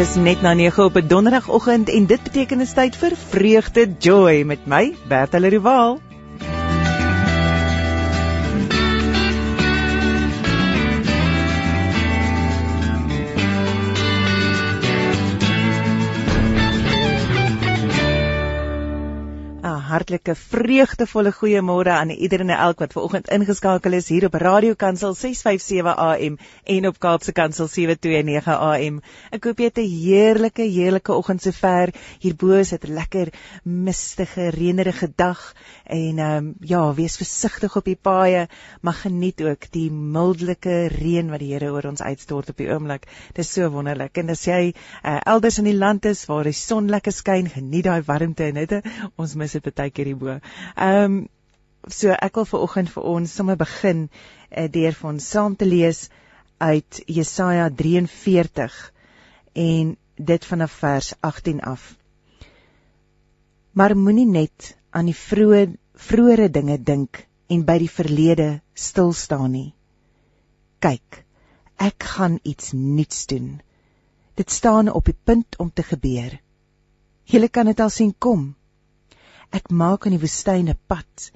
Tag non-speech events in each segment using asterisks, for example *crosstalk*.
Dis net na 9 op 'n donderdagoggend en dit beteken is tyd vir vreugde joy met my Bertha Leroux. Hartlike vreugdevolle goeiemôre aan ieder en elk wat ver oggend ingeskakel is hier op Radio Kansel 657 AM en op Kaapse Kansel 729 AM. Ek hoop jy het 'n heerlike heerlike oggend sover. Hierbo is dit lekker mistige reënerige dag en ehm um, ja, wees versigtig op die paaie, maar geniet ook die mildelike reën wat die Here oor ons uitstort op die oomblik. Dit is so wonderlik. En as jy uh, elders in die land is waar die son lekker skyn, geniet daai warmte en dit ons mis dit baie keer hierbo. Ehm um, so ek wil vir oggend vir ons sommer begin uh, deur vir ons saam te lees uit Jesaja 43 en dit vanaf vers 18 af. Maar moenie net aan die vroeë vroeëre dinge dink en by die verlede stil staan nie. Kyk, ek gaan iets nuuts doen. Dit staan op die punt om te gebeur. Julle kan dit al sien kom. Ek maak in die woestyn 'n pad.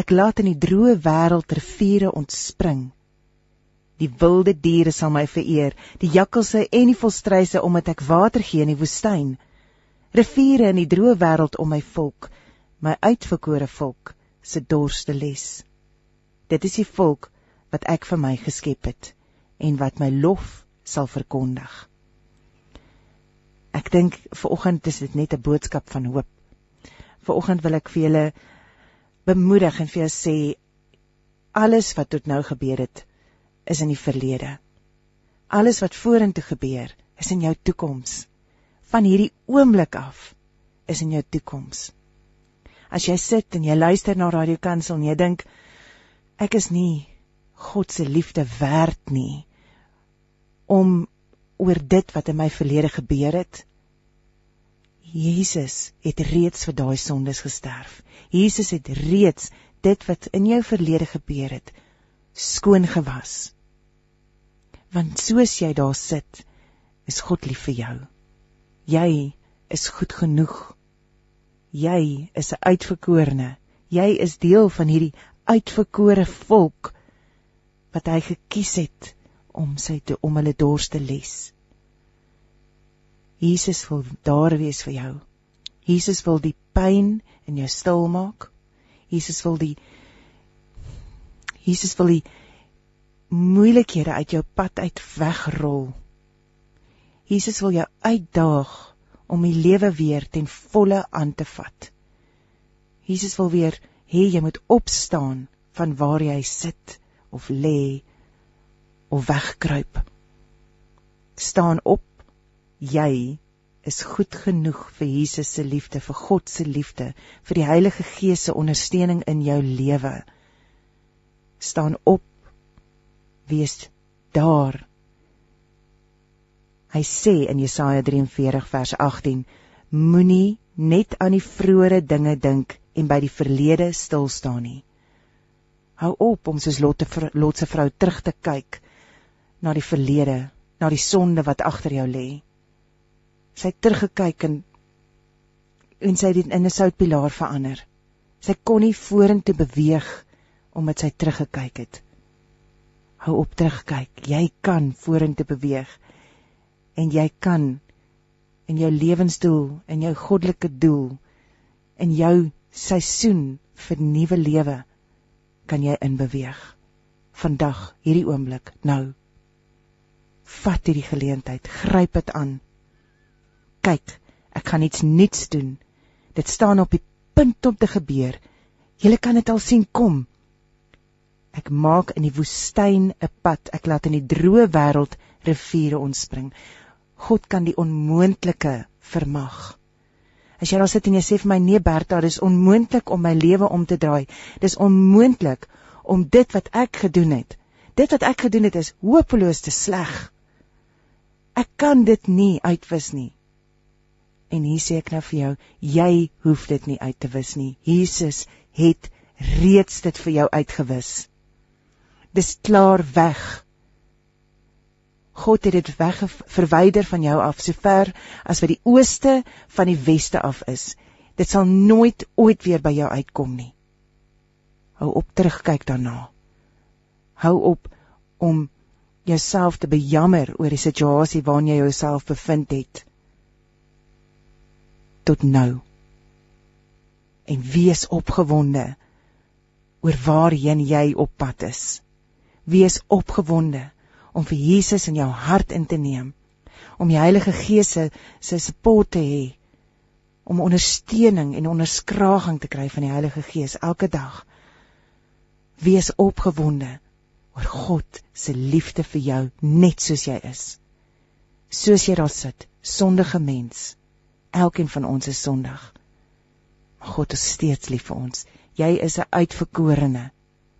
Ek laat in die droë wêreld riviere ontspring. Die wilde diere sal my vereer, die jakkalse en die volstruise omdat ek water gee in die woestyn. Riviere in die droë wêreld om my volk, my uitverkore volk se dorste les. Dit is die volk wat ek vir my geskep het en wat my lof sal verkondig. Ek dink vir oggend is dit net 'n boodskap van hoop. Vanoggend wil ek vir julle bemoedig en vir julle sê alles wat tot nou gebeur het is in die verlede. Alles wat vorentoe gebeur is in jou toekoms. Van hierdie oomblik af is in jou toekoms. As jy sit en jy luister na Radio Kansel en jy dink ek is nie God se liefde werd nie om oor dit wat in my verlede gebeur het Jesus het reeds vir daai sondes gesterf. Jesus het reeds dit wat in jou verlede gebeur het skoon gewas. Want soos jy daar sit, is God lief vir jou. Jy is goed genoeg. Jy is 'n uitverkorene. Jy is deel van hierdie uitverkore volk wat hy gekies het om sy te om hulle dors te les. Jesus wil daar wees vir jou. Jesus wil die pyn in jou stil maak. Jesus wil die Jesus wil die moeilikhede uit jou pad uit wegrol. Jesus wil jou uitdaag om die lewe weer ten volle aan te vat. Jesus wil weer hê jy moet opstaan van waar jy sit of lê of wegkruip. Staan op jy is goed genoeg vir Jesus se liefde, vir God se liefde, vir die Heilige Gees se ondersteuning in jou lewe. Staan op. Wees daar. Hy sê in Jesaja 43 vers 18: Moenie net aan die vroeëre dinge dink en by die verlede stil staan nie. Hou op om soos Lot se vrou terug te kyk na die verlede, na die sonde wat agter jou lê sy het teruggekyk en en sy het in 'n soutpilaar verander. Sy kon nie vorentoe beweeg omdat sy teruggekyk het. Hou op terugkyk. Jy kan vorentoe beweeg en jy kan in jou lewensdoel en jou goddelike doel in jou seisoen vir nuwe lewe kan jy inbeweeg. Vandag, hierdie oomblik, nou. Vat hierdie geleentheid, gryp dit aan kyk, ek gaan iets nuuts doen. Dit staan op die punt om te gebeur. Julle kan dit al sien kom. Ek maak in die woestyn 'n pad. Ek laat in die droë wêreld riviere ontspring. God kan die onmoontlike vermag. As jy daar sit en jy sê vir my nee Bertha, dis onmoontlik om my lewe om te draai. Dis onmoontlik om dit wat ek gedoen het. Dit wat ek gedoen het is hopeloos te sleg. Ek kan dit nie uitwis nie. En hier sê ek nou vir jou, jy hoef dit nie uit te wis nie. Jesus het reeds dit vir jou uitgewis. Dis klaar weg. God het dit weg verwyder van jou af, so ver as wat die ooste van die weste af is. Dit sal nooit ooit weer by jou uitkom nie. Hou op terugkyk daarna. Hou op om jouself te bejammer oor die situasie waarin jy jouself bevind het tot nou. En wees opgewonde oor waarheen jy op pad is. Wees opgewonde om vir Jesus in jou hart in te neem, om die Heilige Gees se se support te hê, om ondersteuning en onderskraging te kry van die Heilige Gees elke dag. Wees opgewonde oor God se liefde vir jou net soos jy is. Soos jy daar sit, sondige mens. Elkeen van ons is sondig. Maar God is steeds lief vir ons. Jy is 'n uitverkorene,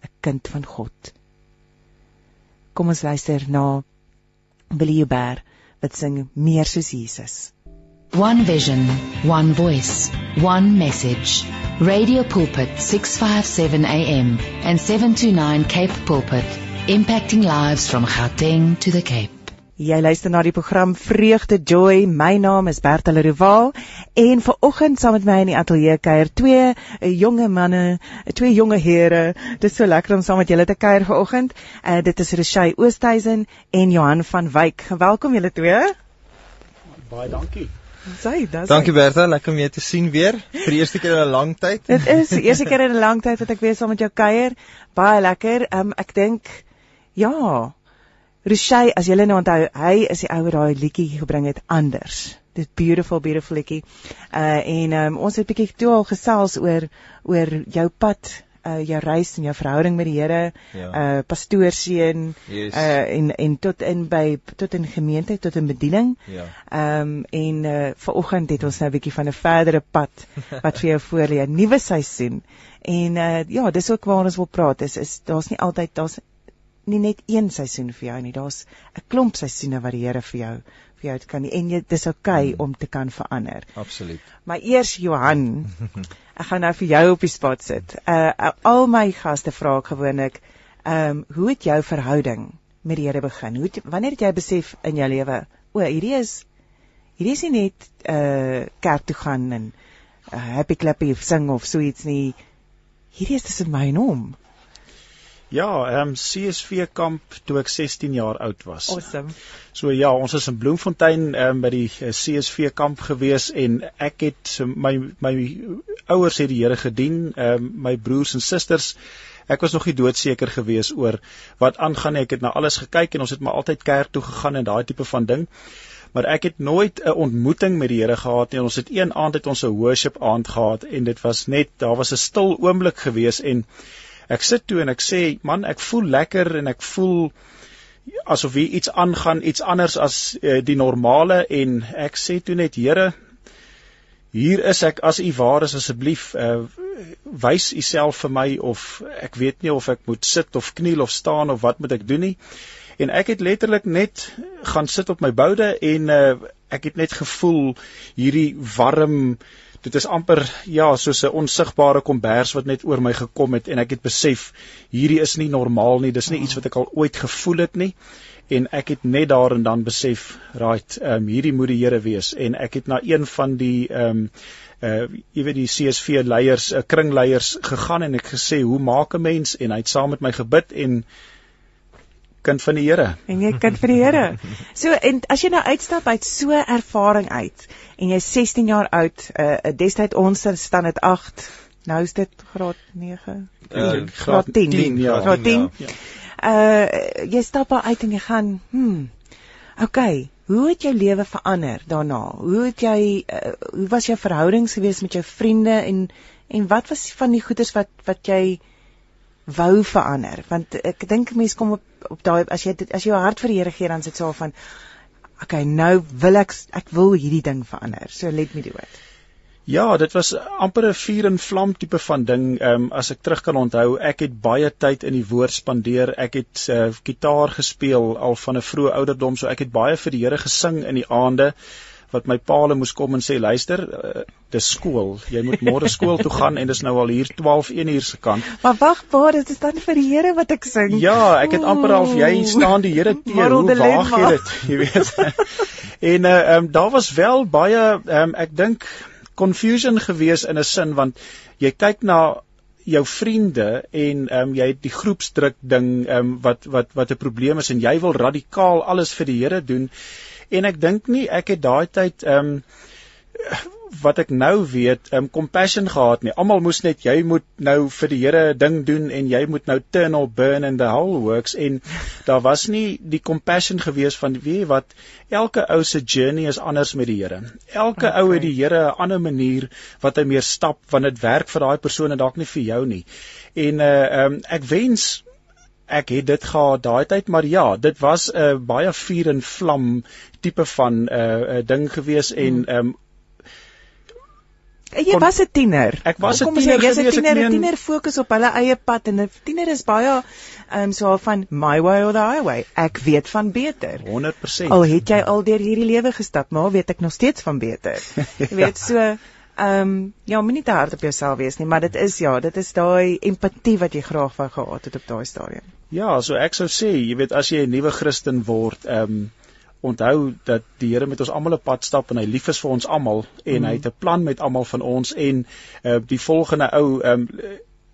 'n kind van God. Kom ons luister na Billy Hubert wat sing meer soos Jesus. One vision, one voice, one message. Radio Pulpit 657 AM and 729 Cape Pulpit, impacting lives from Gauteng to the Cape. Jy luister na die program Vreugde Joy. My naam is Bertha Leroux en ver oggend saam met my in die ateljee kuier twee uh, jonge manne, uh, twee jonge here. Dit is so lekker om saam met julle te kuier ver oggend. Uh, dit is Reshay Oosthuizen en Johan van Wyk. Welkom julle twee. Baie dankie. Sy, dis. Dankie Bertha, lekker om jou te sien weer vir die eerste keer in 'n lang tyd. Dit is die eerste keer in 'n lang tyd wat ek weer saam met jou kuier. Baie lekker. Um, ek dink ja, Rushay, as julle nou onthou, hy is die ou wat daai liedjie gebring het anders. Dit beautiful beautiful liedjie. Uh en um, ons het 'n bietjie toe al gesels oor oor jou pad, uh jou reis en jou verhouding met die Here. Ja. Uh pastoorseun yes. uh en en tot in by tot in gemeente, tot in bediening. Ja. Um en uh vanoggend het ons nou 'n bietjie van 'n verdere pad wat vir jou voor lê, 'n nuwe seisoen. En uh ja, dis ook waar ons wil praat. Is is daar's nie altyd daar's nie net een seisoen vir jou nie. Daar's 'n klomp seisoene wat die Here vir jou vir jou kan en jy dis oukei okay mm. om te kan verander. Absoluut. Maar eers Johan, *laughs* ek gaan nou vir jou op die spot sit. Uh al my gaste vra ek gewoonlik, ehm um, hoe het jou verhouding met die Here begin? Hoe het, wanneer het jy besef in jou lewe, o, hierdie is hierdie is nie net uh kerk toe gaan en uh, happy clappy of sing of so iets nie. Hierdie is tussen my en hom. Ja, ehm um, CSV kamp toe ek 16 jaar oud was. Awesome. So ja, ons is in Bloemfontein ehm um, by die eh, CSV kamp gewees en ek het my my ouers het die Here gedien, ehm um, my broers en susters Ek was nog nie doodseker gewees oor wat aangaan nie. Ek het na alles gekyk en ons het maar altyd kerk toe gegaan en daai tipe van ding. Maar ek het nooit 'n ontmoeting met die Here gehad nie. Ons het een aand het ons 'n worship aand gehad en dit was net daar was 'n stil oomblik gewees en ek sit toe en ek sê man ek voel lekker en ek voel asof hier iets aangaan iets anders as uh, die normale. En ek sê toe net Here hier is ek as u waar is asseblief uh, wys u self vir my of ek weet nie of ek moet sit of kniel of staan of wat moet ek doen nie. En ek het letterlik net gaan sit op my boude en uh, ek het net gevoel hierdie warm dit is amper ja soos 'n onsigbare kombers wat net oor my gekom het en ek het besef hierdie is nie normaal nie dis nie iets wat ek al ooit gevoel het nie. En ek het net daar en dan besef right ehm um, hierdie moet die Here wees. En ek het na een van die ehm um, uh jy weet die CSV leiers 'n uh, kringleiers gegaan en ek gesê hoe maak 'n mens? En hy het saam met my gebid en kind van die Here. En jy kind van die Here. So en as jy nou uitstap uit so ervaring uit en jy's 16 jaar oud, uh, uh destyds ons staan dit 8, nou is dit graad 9. Uh, graad 10, 10 ja. Graad 10. Ja. Uh jy stap uit en jy gaan, hm. Okay, hoe het jou lewe verander daarna? Hoe het jy uh, hoe was jou verhoudings gewees met jou vriende en en wat was van die goeders wat wat jy wou verander want ek dink mense kom op op daai as jy as jy jou hart vir die Here gee dan sit so van okay nou wil ek ek wil hierdie ding verander so let me do it Ja, dit was amper 'n vuur en vlam tipe van ding. Ehm um, as ek terug kan onthou, ek het baie tyd in die woord spandeer. Ek het uh, gitaar gespeel al van 'n vroeë ouderdom, so ek het baie vir die Here gesing in die aande wat my paale moes kom en sê luister, uh, dis skool. Jy moet môre skool toe gaan en dis nou al hier 12 1 uur se kant. Maar wag, waar dit is dan vir die Here wat ek sing. Ja, ek het amper half jy staan die Here teer. Hoe waag jy dit, *laughs* jy weet. en uh um, daar was wel baie um, ek dink confusion gewees in 'n sin want jy kyk na jou vriende en ehm um, jy het die groepsdruk ding ehm um, wat wat wat 'n probleem is en jy wil radikaal alles vir die Here doen en ek dink nie ek het daai tyd ehm um, wat ek nou weet, um compassion gehad nie. Almal moes net jy moet nou vir die Here ding doen en jy moet nou turn or burn in the whole works en daar was nie die compassion gewees van wie wat elke ou se journey is anders met die Here. Elke okay. ou het die Here 'n ander manier wat hy meer stap want dit werk vir daai persoon en dalk nie vir jou nie. En uh um ek wens ek het dit gehad daai tyd maar ja dit was 'n uh, baie vuur en vlam tipe van 'n uh, uh, ding gewees en hmm. um Jy was 'n tiener. Ek was 'n tiener. Jy's 'n tiener. 'n Tiener fokus op hulle eie pad en 'n tiener is baie ehm um, so van my way or the highway. Ek weet van beter. 100%. Al het jy al deur hierdie lewe gestap, maar weet ek nog steeds van beter. *laughs* Jy weet so ehm um, ja, moenie te hard op jouself wees nie, maar dit is ja, dit is daai empatie wat jy graag wou gehad het op daai stadium. Ja, so ek sou sê, jy weet as jy 'n nuwe Christen word, ehm um, onthou dat die Here met ons almal 'n pad stap en hy lief is vir ons almal en mm. hy het 'n plan met almal van ons en uh, die volgende ou um,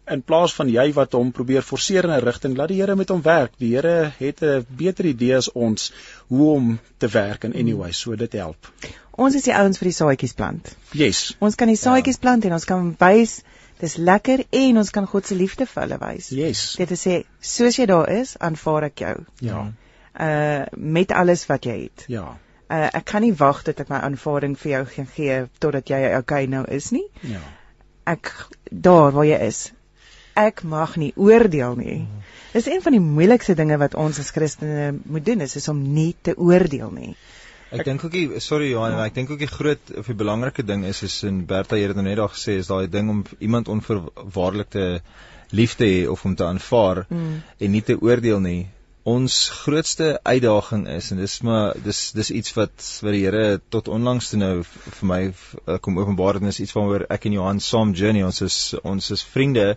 in plaas van jy wat hom probeer forceer in 'n rigting laat die Here met hom werk die Here het 'n beter idee as ons hoe om te werk en anyway so dit help ons is die ouens vir die saadjies plant yes ons kan die saadjies ja. plant en ons kan wys dis lekker en ons kan God se liefde vir hulle wys yes dit is sê soos jy daar is aanvaar ek jou ja mm uh met alles wat jy het. Ja. Uh ek kan nie wag tot ek my aanvaarding vir jou gaan gee totdat jy okay nou is nie. Ja. Ek daar waar jy is. Ek mag nie oordeel nie. Mm. Dis een van die moeilikste dinge wat ons as Christene moet doen is, is om nie te oordeel nie. Ek dink ook die sorry Johan, ja. ek dink ook die groot of die belangrike ding is is in Bertha het nou net daar gesê is daai ding om iemand onverwaarlik te lief te hê of om te aanvaar mm. en nie te oordeel nie ons grootste uitdaging is en dis maar dis dis iets wat wat die Here tot onlangs toe nou vir my kom openbaar en is iets waaroor ek en Johan saam journey ons is ons is vriende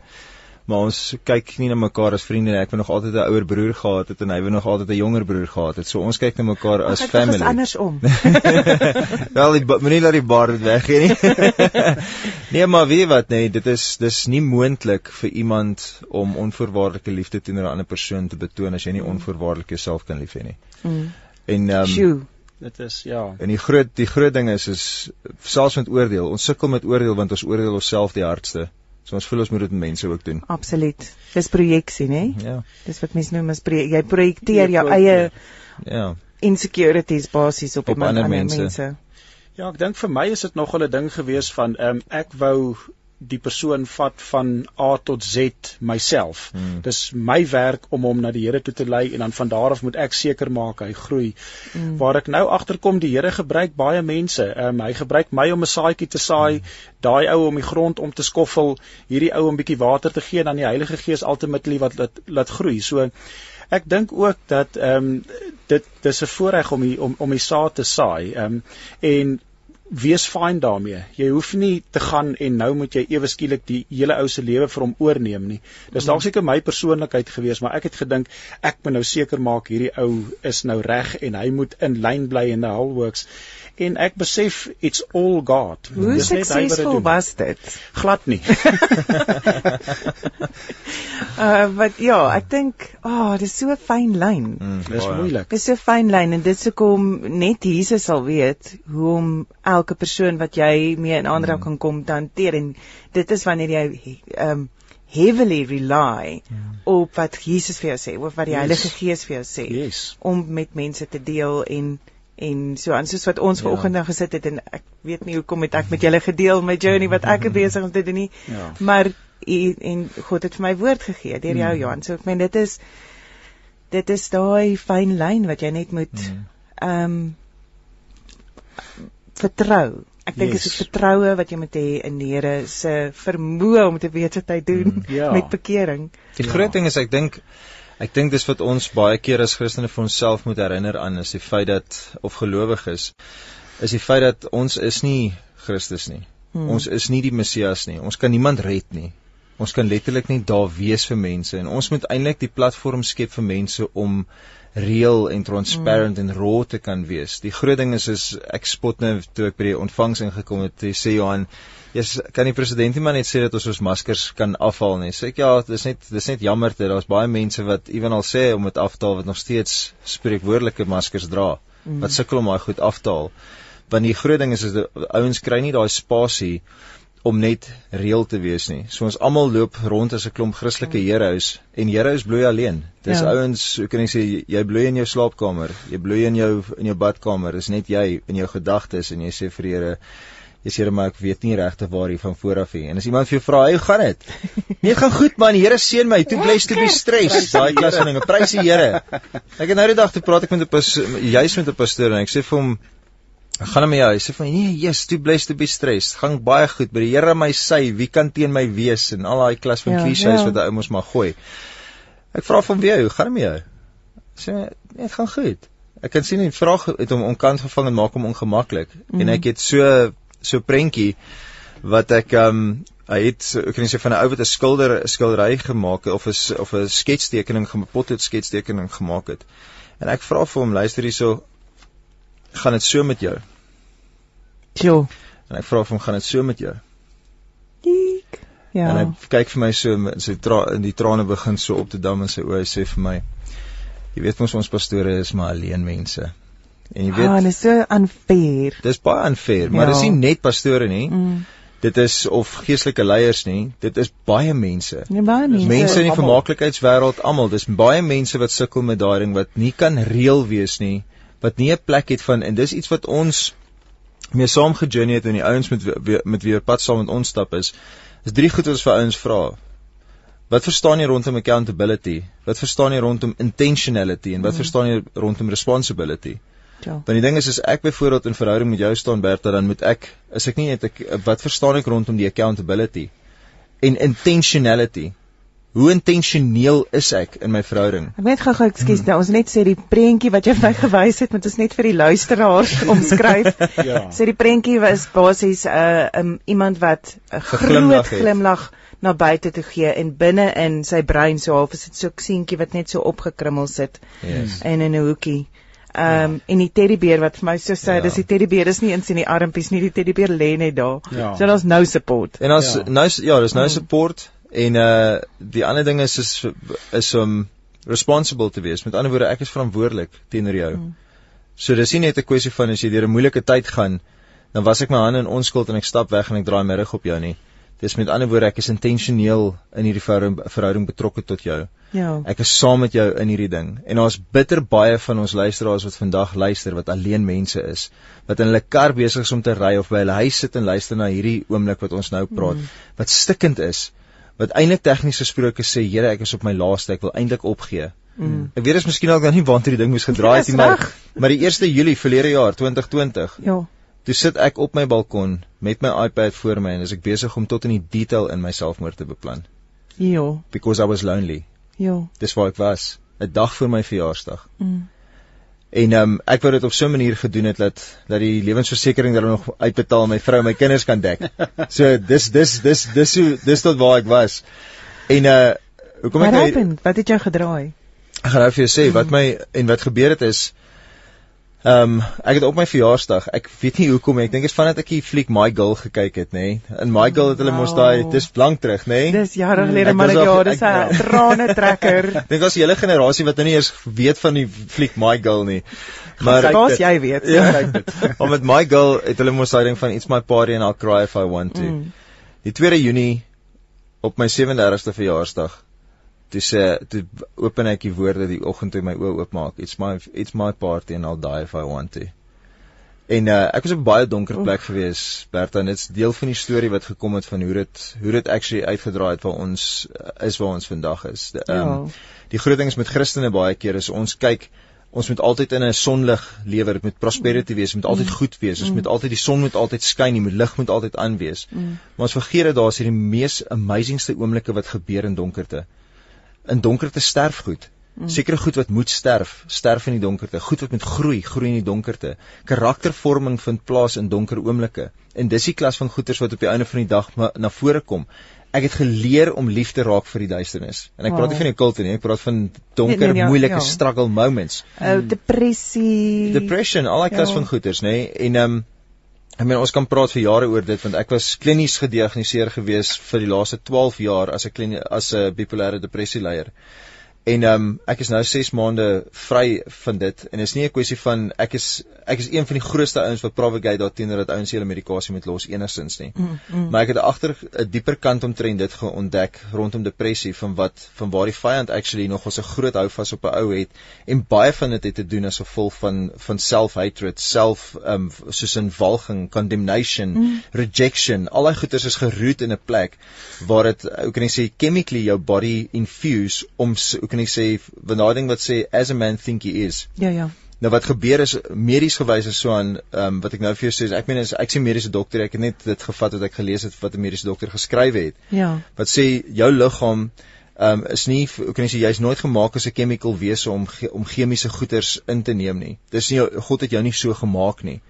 maar ons kyk nie na mekaar as vriende nie. Ek wou nog altyd 'n ouer broer gehad het en hy wou nog altyd 'n jonger broer gehad het. So ons kyk na mekaar as Ach, family. Dit is andersom. *laughs* Wel, moenie laat die bar dit weggee nie. *laughs* nee, maar weet wat, nee, dit is dis nie moontlik vir iemand om onvoorwaardelike liefde teenoor 'n ander persoon te betoon as jy nie onvoorwaardelik jouself kan lief hê nie. Mm. En ehm um, dit is ja. En die groot die groot ding is is selfs met oordeel. Ons sukkel met oordeel want ons oordeel onsself die hardste. So ons voel ons moet dit met mense ook doen. Absoluut. Dis projeksie, nê? Ja. Dis wat mense noem as projek jy projekteer jou eie ja insecurities basies op, op ander mense. mense. Ja, ek dink vir my is dit nog 'n ding gewees van ehm um, ek wou die persoon vat van A tot Z myself. Hmm. Dis my werk om hom na die Here toe te lei en dan van daar af moet ek seker maak hy groei. Hmm. Waar ek nou agterkom die Here gebruik baie mense. Um, hy gebruik my om 'n saadjie te saai, hmm. daai ou om die grond om te skoffel, hierdie ou om bietjie water te gee en dan die Heilige Gees ultimately wat laat laat groei. So ek dink ook dat ehm um, dit dis 'n voorreg om die, om om die saad te saai. Ehm um, en wees fyn daarmee. Jy hoef nie te gaan en nou moet jy ewe skielik die hele ou se lewe vir hom oorneem nie. Dis dalk seker my persoonlikheid gewees, maar ek het gedink ek moet nou seker maak hierdie ou is nou reg en hy moet in lyn bly in the whole works en ek besef it's all God. Hoe suksesvol was dit? Glad nie. uh *laughs* wat ja, ek dink, ah, oh, dis so 'n fyn lyn. Mm, dis moeilik. Dis so 'n fyn lyn en dit sekom net Jesus sal weet hoe om elke persoon wat jy mee in aanraking mm. kom te hanteer en dit is wanneer jy um, heavily rely mm. op wat Jesus vir jou sê of wat die yes. Heilige Gees vir jou sê yes. om met mense te deel en en so aan soos wat ons ver oggend ja. gesit het en ek weet nie hoekom het ek met julle gedeel my journey wat ek besig om te doen nie ja. maar en, en God het vir my woord gegee deur jou mm. Johan so ek meen dit is dit is daai fyn lyn wat jy net moet mm. ehm mm. um, vertrou ek dink yes. dit is vertroue wat jy moet hê in die Here se vermoë om te weet wat hy doen mm. ja. met bekering die ja. groot ding is ek dink Ek dink dis wat ons baie keer as Christene vir onsself moet herinner aan is die feit dat of gelowiges is die feit dat ons is nie Christus nie. Hmm. Ons is nie die Messias nie. Ons kan niemand red nie. Ons kan letterlik net daar wees vir mense en ons moet eintlik die platform skep vir mense om real en transparent mm. en raw te kan wees. Die groot ding is is ek spot nou toe ek by die ontvangs ingekom het, sê Johan, jy's kan die president nie maar net sê dat ons ons maskers kan afhaal nie. Sê ek ja, dis net dis net jammer dat daar's baie mense wat ewenal sê om dit af te haal wat nog steeds spreekwoordelike maskers dra. Mm. Wat sukkel om daai goed af te haal. Want die groot ding is is ouens kry nie daai spasie om net reël te wees nie. So ons almal loop rond as 'n klomp Christelike heroes en heroes bloei alleen. Dis ja. ouens, hoe kan ek sê, jy bloei in jou slaapkamer, jy bloei in jou in jou badkamer. Dis net jy in jou gedagtes en jy sê vir die Here, jy sê maar ek weet nie regtig waar jy van vooraf hier. En as iemand vir jou vra, "Hoe gaan dit?" *laughs* Nee, gaan goed man, die Here seën my. Toe bless to be stress. Daai klas van dinge. Prys die Here. *laughs* Ek het nou die dag te praat ek met 'n juis met 'n pastoor en ek sê vir hom Ek gaan hom ja, hy sê van nee, yes, too blessed to be stressed. Gaan baie goed by die Here my sy, wie kan teen my wees en al daai klas van ja, klisjées ja. wat hy mos maar gooi. Ek vra van wie, hoe gaan dit met jou? Sê nee, dit gaan goed. Ek kan sien die vraag het hom onkant gevang en maak hom ongemaklik mm -hmm. en ek het so so prentjie wat ek um, hy het ek kan sê van 'n ou wat 'n skilder 'n skildery gemaak het of 'n of 'n sketstekening gemapot het sketstekening gemaak het. En ek vra vir hom luister hierso gaan dit so met jou? Jo. En ek vra of hom gaan dit so met jou? Eek. Ja. En hy kyk vir my so in sy tra in die trane begin so op te dam in sy oë sê vir my jy weet mos ons pastore is maar alleen mense. En jy weet Ah, dit is so unfair. Dis baie unfair, maar ja. dis nie net pastore nie. Mm. Dit is of geestelike leiers nie, dit is baie mense. Nee, baie mense. Mense in die vermaaklikheidswêreld almal, dis baie mense wat sukkel met daai ding wat nie kan reël wees nie wat nie 'n plek het van en dis iets wat ons mee saam gejourney het en die ouens met met wie pad saam met ons stap is is drie goed wat ons vir ouens vra. Wat verstaan jy rondom accountability? Wat verstaan jy rondom intentionality en wat mm. verstaan jy rondom responsibility? Ja. Want die ding is as ek byvoorbeeld in verhouding met jou staan Bertha dan moet ek is ek nie net ek wat verstaan ek rondom die accountability en intentionality? Hoe intentioneel is ek in my verhouding? Ek weet gou-gou, ekskuus, hmm. nou ons net sê die prentjie wat jy *laughs* vir my gewys het, moet ons net vir die luisteraars *laughs* omskryf. ja. Sê die prentjie was basies 'n uh, um, iemand wat 'n groot glimlag na buite toe gee en binne in sy brein so half is dit so 'n seentjie wat net so opgekrummel sit yes. en in 'n hoekie. Ehm um, ja. en die teddybeer wat vir my so sê, ja. dis die teddybeer is nie eens in die armpies nie, die teddybeer lê net daar. Ja. So daar's nou support. En as ja. nou ja, dis nou hmm. support. En uh die ander ding is is is om responsible te wees. Met ander woorde, ek is verantwoordelik teenoor jou. Mm. So dis nie net 'n kwessie van as jy deur 'n moeilike tyd gaan, dan was ek my hande in onskuld en ek stap weg en ek draai my rug op jou nie. Dis met ander woorde, ek is intentioneel in hierdie verhouding, verhouding betrokke tot jou. Ja. Ek is saam met jou in hierdie ding. En daar's bitter baie van ons luisteraars wat vandag luister wat alleen mense is, wat in hulle kar besig is om te ry of by hulle huis sit en luister na hierdie oomblik wat ons nou praat, mm. wat stikkend is wat eintlik tegnies gesproke sê Here ek is op my laaste ek wil eintlik opgee. Mm. Ek weet is miskien al dan nie waantoe die ding moes gedraai het nie maar maar die 1 Julie verlede jaar 2020. Ja. Toe sit ek op my balkon met my iPad voor my en as ek besig om tot in die detail in my selfmoord te beplan. Ja. Because I was lonely. Ja. Dis waar ek was, 'n dag voor my verjaarsdag. Mm. En ehm um, ek wou dit op so 'n manier gedoen het dat dat die lewensversekering dat nog uitbetaal my vrou en my kinders kan dek. *laughs* So dis dis dis dis hoe dis tot waar ek was. En uh hoekom ek nou Wat het jou gedraai? Ek gaan nou vir jou sê wat my en wat gebeur het is Ehm um, ek het op my verjaarsdag, ek weet nie hoekom ek dink dit is vandat ek die fliek My Girl gekyk het, nê. Nee. In My Girl het hulle mos daai dis lank terug, nê. Nee. Dis jare gelede maar ja, dis *laughs* 'n trane trekker. Dink as die hele generasie wat nou nie eens weet van die fliek My Girl nie. Maar as jy weet, ja, kyk dit. Maar met My Girl het hulle mos daai ding van It's My Party and I'll Cry If I Want To. Mm. Die 2 Junie op my 37ste verjaarsdag toe sê toe open ek die woorde die oggend toe my oë oopmaak it's my it's my party and I'll die if I want to en uh, ek was op 'n baie donker plek gewees Bertha dit's deel van die storie wat gekom het van hoe dit hoe dit actually uitgedraai het waar ons uh, is waar ons vandag is die, um, ja. die groot ding is met Christene baie keer is ons kyk ons moet altyd in 'n sonlig lewe dit moet prosperity wees moet altyd mm. goed wees ons mm. moet altyd die son moet altyd skyn die lig moet altyd aan wees mm. maar ons vergeet dat daar is hierdie mees amazingste oomblikke wat gebeur in donkerte in donkerte sterf goed. Mm. Sekere goed wat moet sterf, sterf in die donkerte. Goed wat moet groei, groei in die donkerte. Karaktervorming vind plaas in donker oomblikke. En dis die klas van goeters wat op die einde van die dag na vore kom. Ek het geleer om lief te raak vir die duisternis. En ek wow. praat nie van die kulte nie, ek praat van donker, nee, nee, ja, moeilike ja. struggle moments. Uh, depressie. Depression, al daai klas ja. van goeters, nê? Nee? En ehm um, Ek meen ons kan praat vir jare oor dit want ek was klinies gediagnoseer gewees vir die laaste 12 jaar as 'n as 'n bipolêre depressie leier. En ehm um, ek is nou 6 maande vry van dit en is nie 'n kwessie van ek is ek is een van die grootste ouens wat propagate daarteenoor dat ouens hulle medikasie moet los enigsins nie. Mm, mm. Maar ek het agter 'n dieper kant omtrent dit geontdek rondom depressie van wat van waar die vyand actually nog ons 'n groot hou vas op 'n ou het en baie van dit het te doen as gevolg van van self-hatred, self ehm um, soos in walging, condemnation, mm. rejection. Al daai goeters is geroot in 'n plek waar dit hoe kan ek sê chemically jou body infuse om hoe kan ek sê van daai ding wat sê as a man think he is. Ja ja. Nou wat gebeur is medies gewys is so aan ehm um, wat ek nou vir jou sê is ek meen is ek sê mediese dokter ek het net dit gevat wat ek gelees het wat 'n mediese dokter geskryf het. Ja. Wat sê jou liggaam ehm um, is nie hoe kan jy sê jy's nooit gemaak as 'n chemical wese om om chemiese goeders in te neem nie. Dis nie God het jou nie so gemaak nie.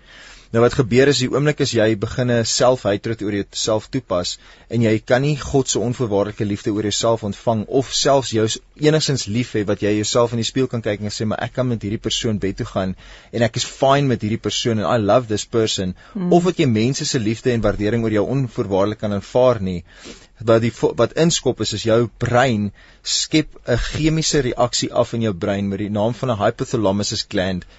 Nou wat gebeur is die oomblik as jy begine selfhatred oor jouself toepas en jy kan nie God se onvoorwaardelike liefde oor jouself ontvang of selfs jou enigstens lief hê wat jy jouself in die spieël kan kyk en sê maar ek kan met hierdie persoon bed toe gaan en ek is fine met hierdie persoon and I love this person. Hmm. of wat jy mense se liefde en waardering oor jou onvoorwaardelik kan aanvaar nie. Wat die wat inskop is is jou brein skep 'n chemiese reaksie af in jou brein met die naam van 'n hypothalamus gland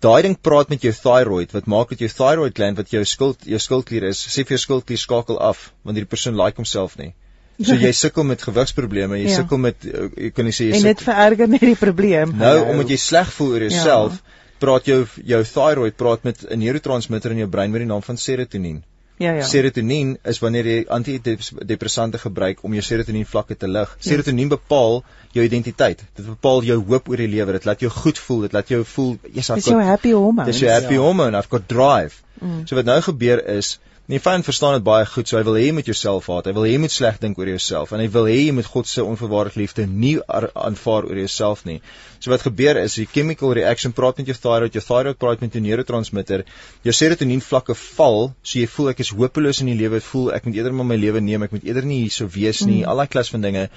Daai ding praat met jou thyroid wat maak dat jou thyroid gland wat jou skuld jou skuldklier is, sê vir jou skuldklier skakel af want hierdie persoon like homself nie. So jy *laughs* sukkel met gewigsprobleme, jy ja. sukkel met eh, jy kan nie sê jy En dit vererger net die probleem. Nou omdat jy sleg voel oor jouself, ja. praat jou jou thyroid praat met 'n neurotransmitter in jou brein met die naam van serotonien. Ja ja. Serotonien is wanneer jy antidepressante gebruik om jou serotonien vlakke te lig. Serotonien bepaal jou identiteit. Dit bepaal jou hoop oor die lewe. Dit laat jou goed voel. Dit laat jou voel jy's yes, jou happy hormone. Dis jou happy ja. hormone. I've got drive. Mm. So wat nou gebeur is En die vyand verstaan dit baie goed, so hy wil hê jy moet jouself haat. Hy wil hê jy moet sleg dink oor jouself en hy wil hê jy moet God se onvoorwaardelike liefde nie aanvaar oor jouself nie. So wat gebeur is, die chemical reaction praat met jou thyroid, jou thyroid praat met jou neurotransmitter, jou serotonien vlakke val, so jy voel ek is hopeloos in die lewe, voel ek moet eerder maar my lewe neem, ek moet eerder nie hierso wees nie, mm. al daai klas van dinge.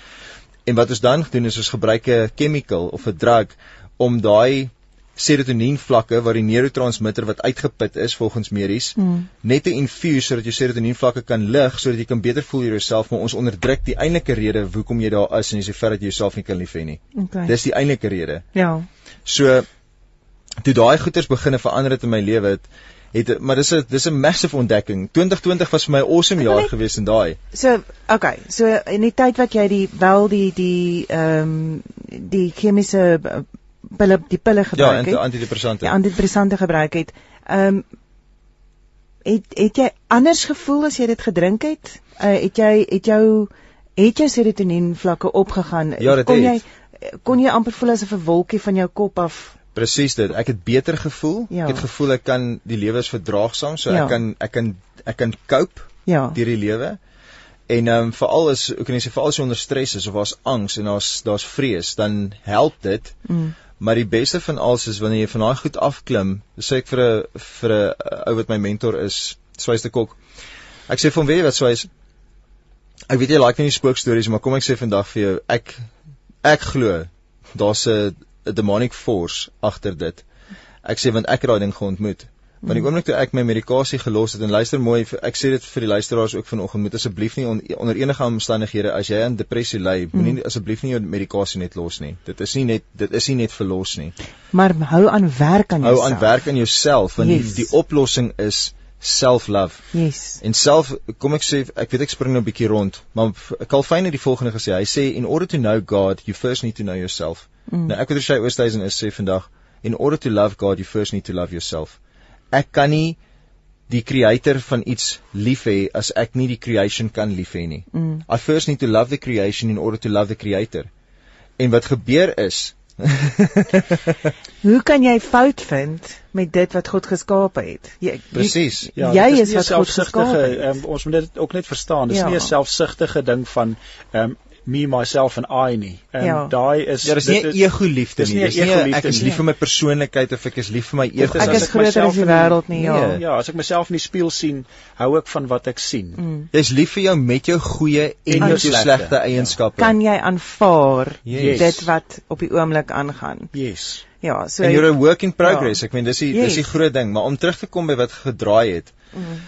En wat ons dan doen is ons gebruik 'n chemical of 'n drug om daai serotonien vlakke waar die neurotransmitter wat uitgeput is volgens medies mm. net 'n infuse sodat jou serotonien vlakke kan lig sodat jy kan beter voel oor jouself maar ons onderdruk die eintlike rede hoekom jy daar is en jy sê ver dat jy jouself nie kan lief hê nie. Okay. Dis die eintlike rede. Ja. So toe daai goeters begine verander het in my lewe het het maar dis 'n dis 'n massive ontdekking. 2020 was vir my 'n awesome jaar net, gewees in daai. So, okay. So in die tyd wat jy die wel die die ehm um, die chemiese pille die pille gebruik het. Ja, antidepressante. Ja, antidepressante gebruik het. Ehm um, het het jy anders gevoel as jy dit gedrink het? Uh, het jy het jou het jou serotonien vlakke opgegaan? Ja, kon jy kon jy amper voel asof 'n wolkie van jou kop af Presies dit. Ek het beter gevoel. Ja. Ek het gevoel ek kan die lewe is verdraagsaam, so ja. ek kan ek kan ek kan cope ja. deur die lewe. En ehm um, veral as ek kan sê veral as jy onder stres is of as angs en daar's daar's vrees, dan help dit. Mm maar die beste van alles is wanneer jy van daai goed afklim. Sê ek vir 'n vir 'n ou wat my mentor is Swys de Kok. Ek sê van wie wat Swys ek weet jy like nie spookstories maar kom ek sê vandag vir jou ek ek glo daar's 'n demonic force agter dit. Ek sê want ek het daai ding geontmoet Want die oomblik toe ek my medikasie gelos het en luister mooi, ek sê dit vir die luisteraars ook vanoggend, moet asseblief nie on, onder enige omstandighede as jy aan depressie ly, moenie mm. asseblief nie jou medikasie net los nie. Dit is nie net dit is nie net verlos nie. Maar hou aan werk aan jouself. Hou aan werk aan jouself want yes. die, die oplossing is self-love. Yes. En self kom ek sê ek weet ek spring nou 'n bietjie rond, maar Calvin het die volgende gesê. Hy sê in order to know God, you first need to know yourself. Mm. Nou ek het gesê Oosthuizen is sê vandag in order to love God, you first need to love yourself ek kan nie die creator van iets lief hê as ek nie die creation kan lief hê nie. Mm. I first need to love the creation in order to love the creator. En wat gebeur is *laughs* Hoe kan jy fout vind met dit wat God geskaap het? Jy Presies. Ja, jy is, is wat God geskaap het. Um, ons moet dit ook net verstaan. Dis ja. nie 'n selfsugtige ding van ehm um, me myself and I nie. En Ja. daai is Ja, dis nie ego liefde dis nie. Dis nie ego-liefde ek is lief vir my persoonlikheid of ek is lief vir my ego. Ek as is ek groter myself as die wêreld nie, ja. Nee. Ja, as ek myself in die spieël sien, hou ek van wat ek sien. Mm. Jy's lief vir jou met jou goeie en En jou slegte slegte, eienskappe. Kan jy aanvaar Yes. dit wat op die oomblik aangaan? Yes. Ja, so en you're a work in progress. Ja. Ek meen dis die Yes. dis die groot ding, maar om terug te kom by wat gedraai het. Mm.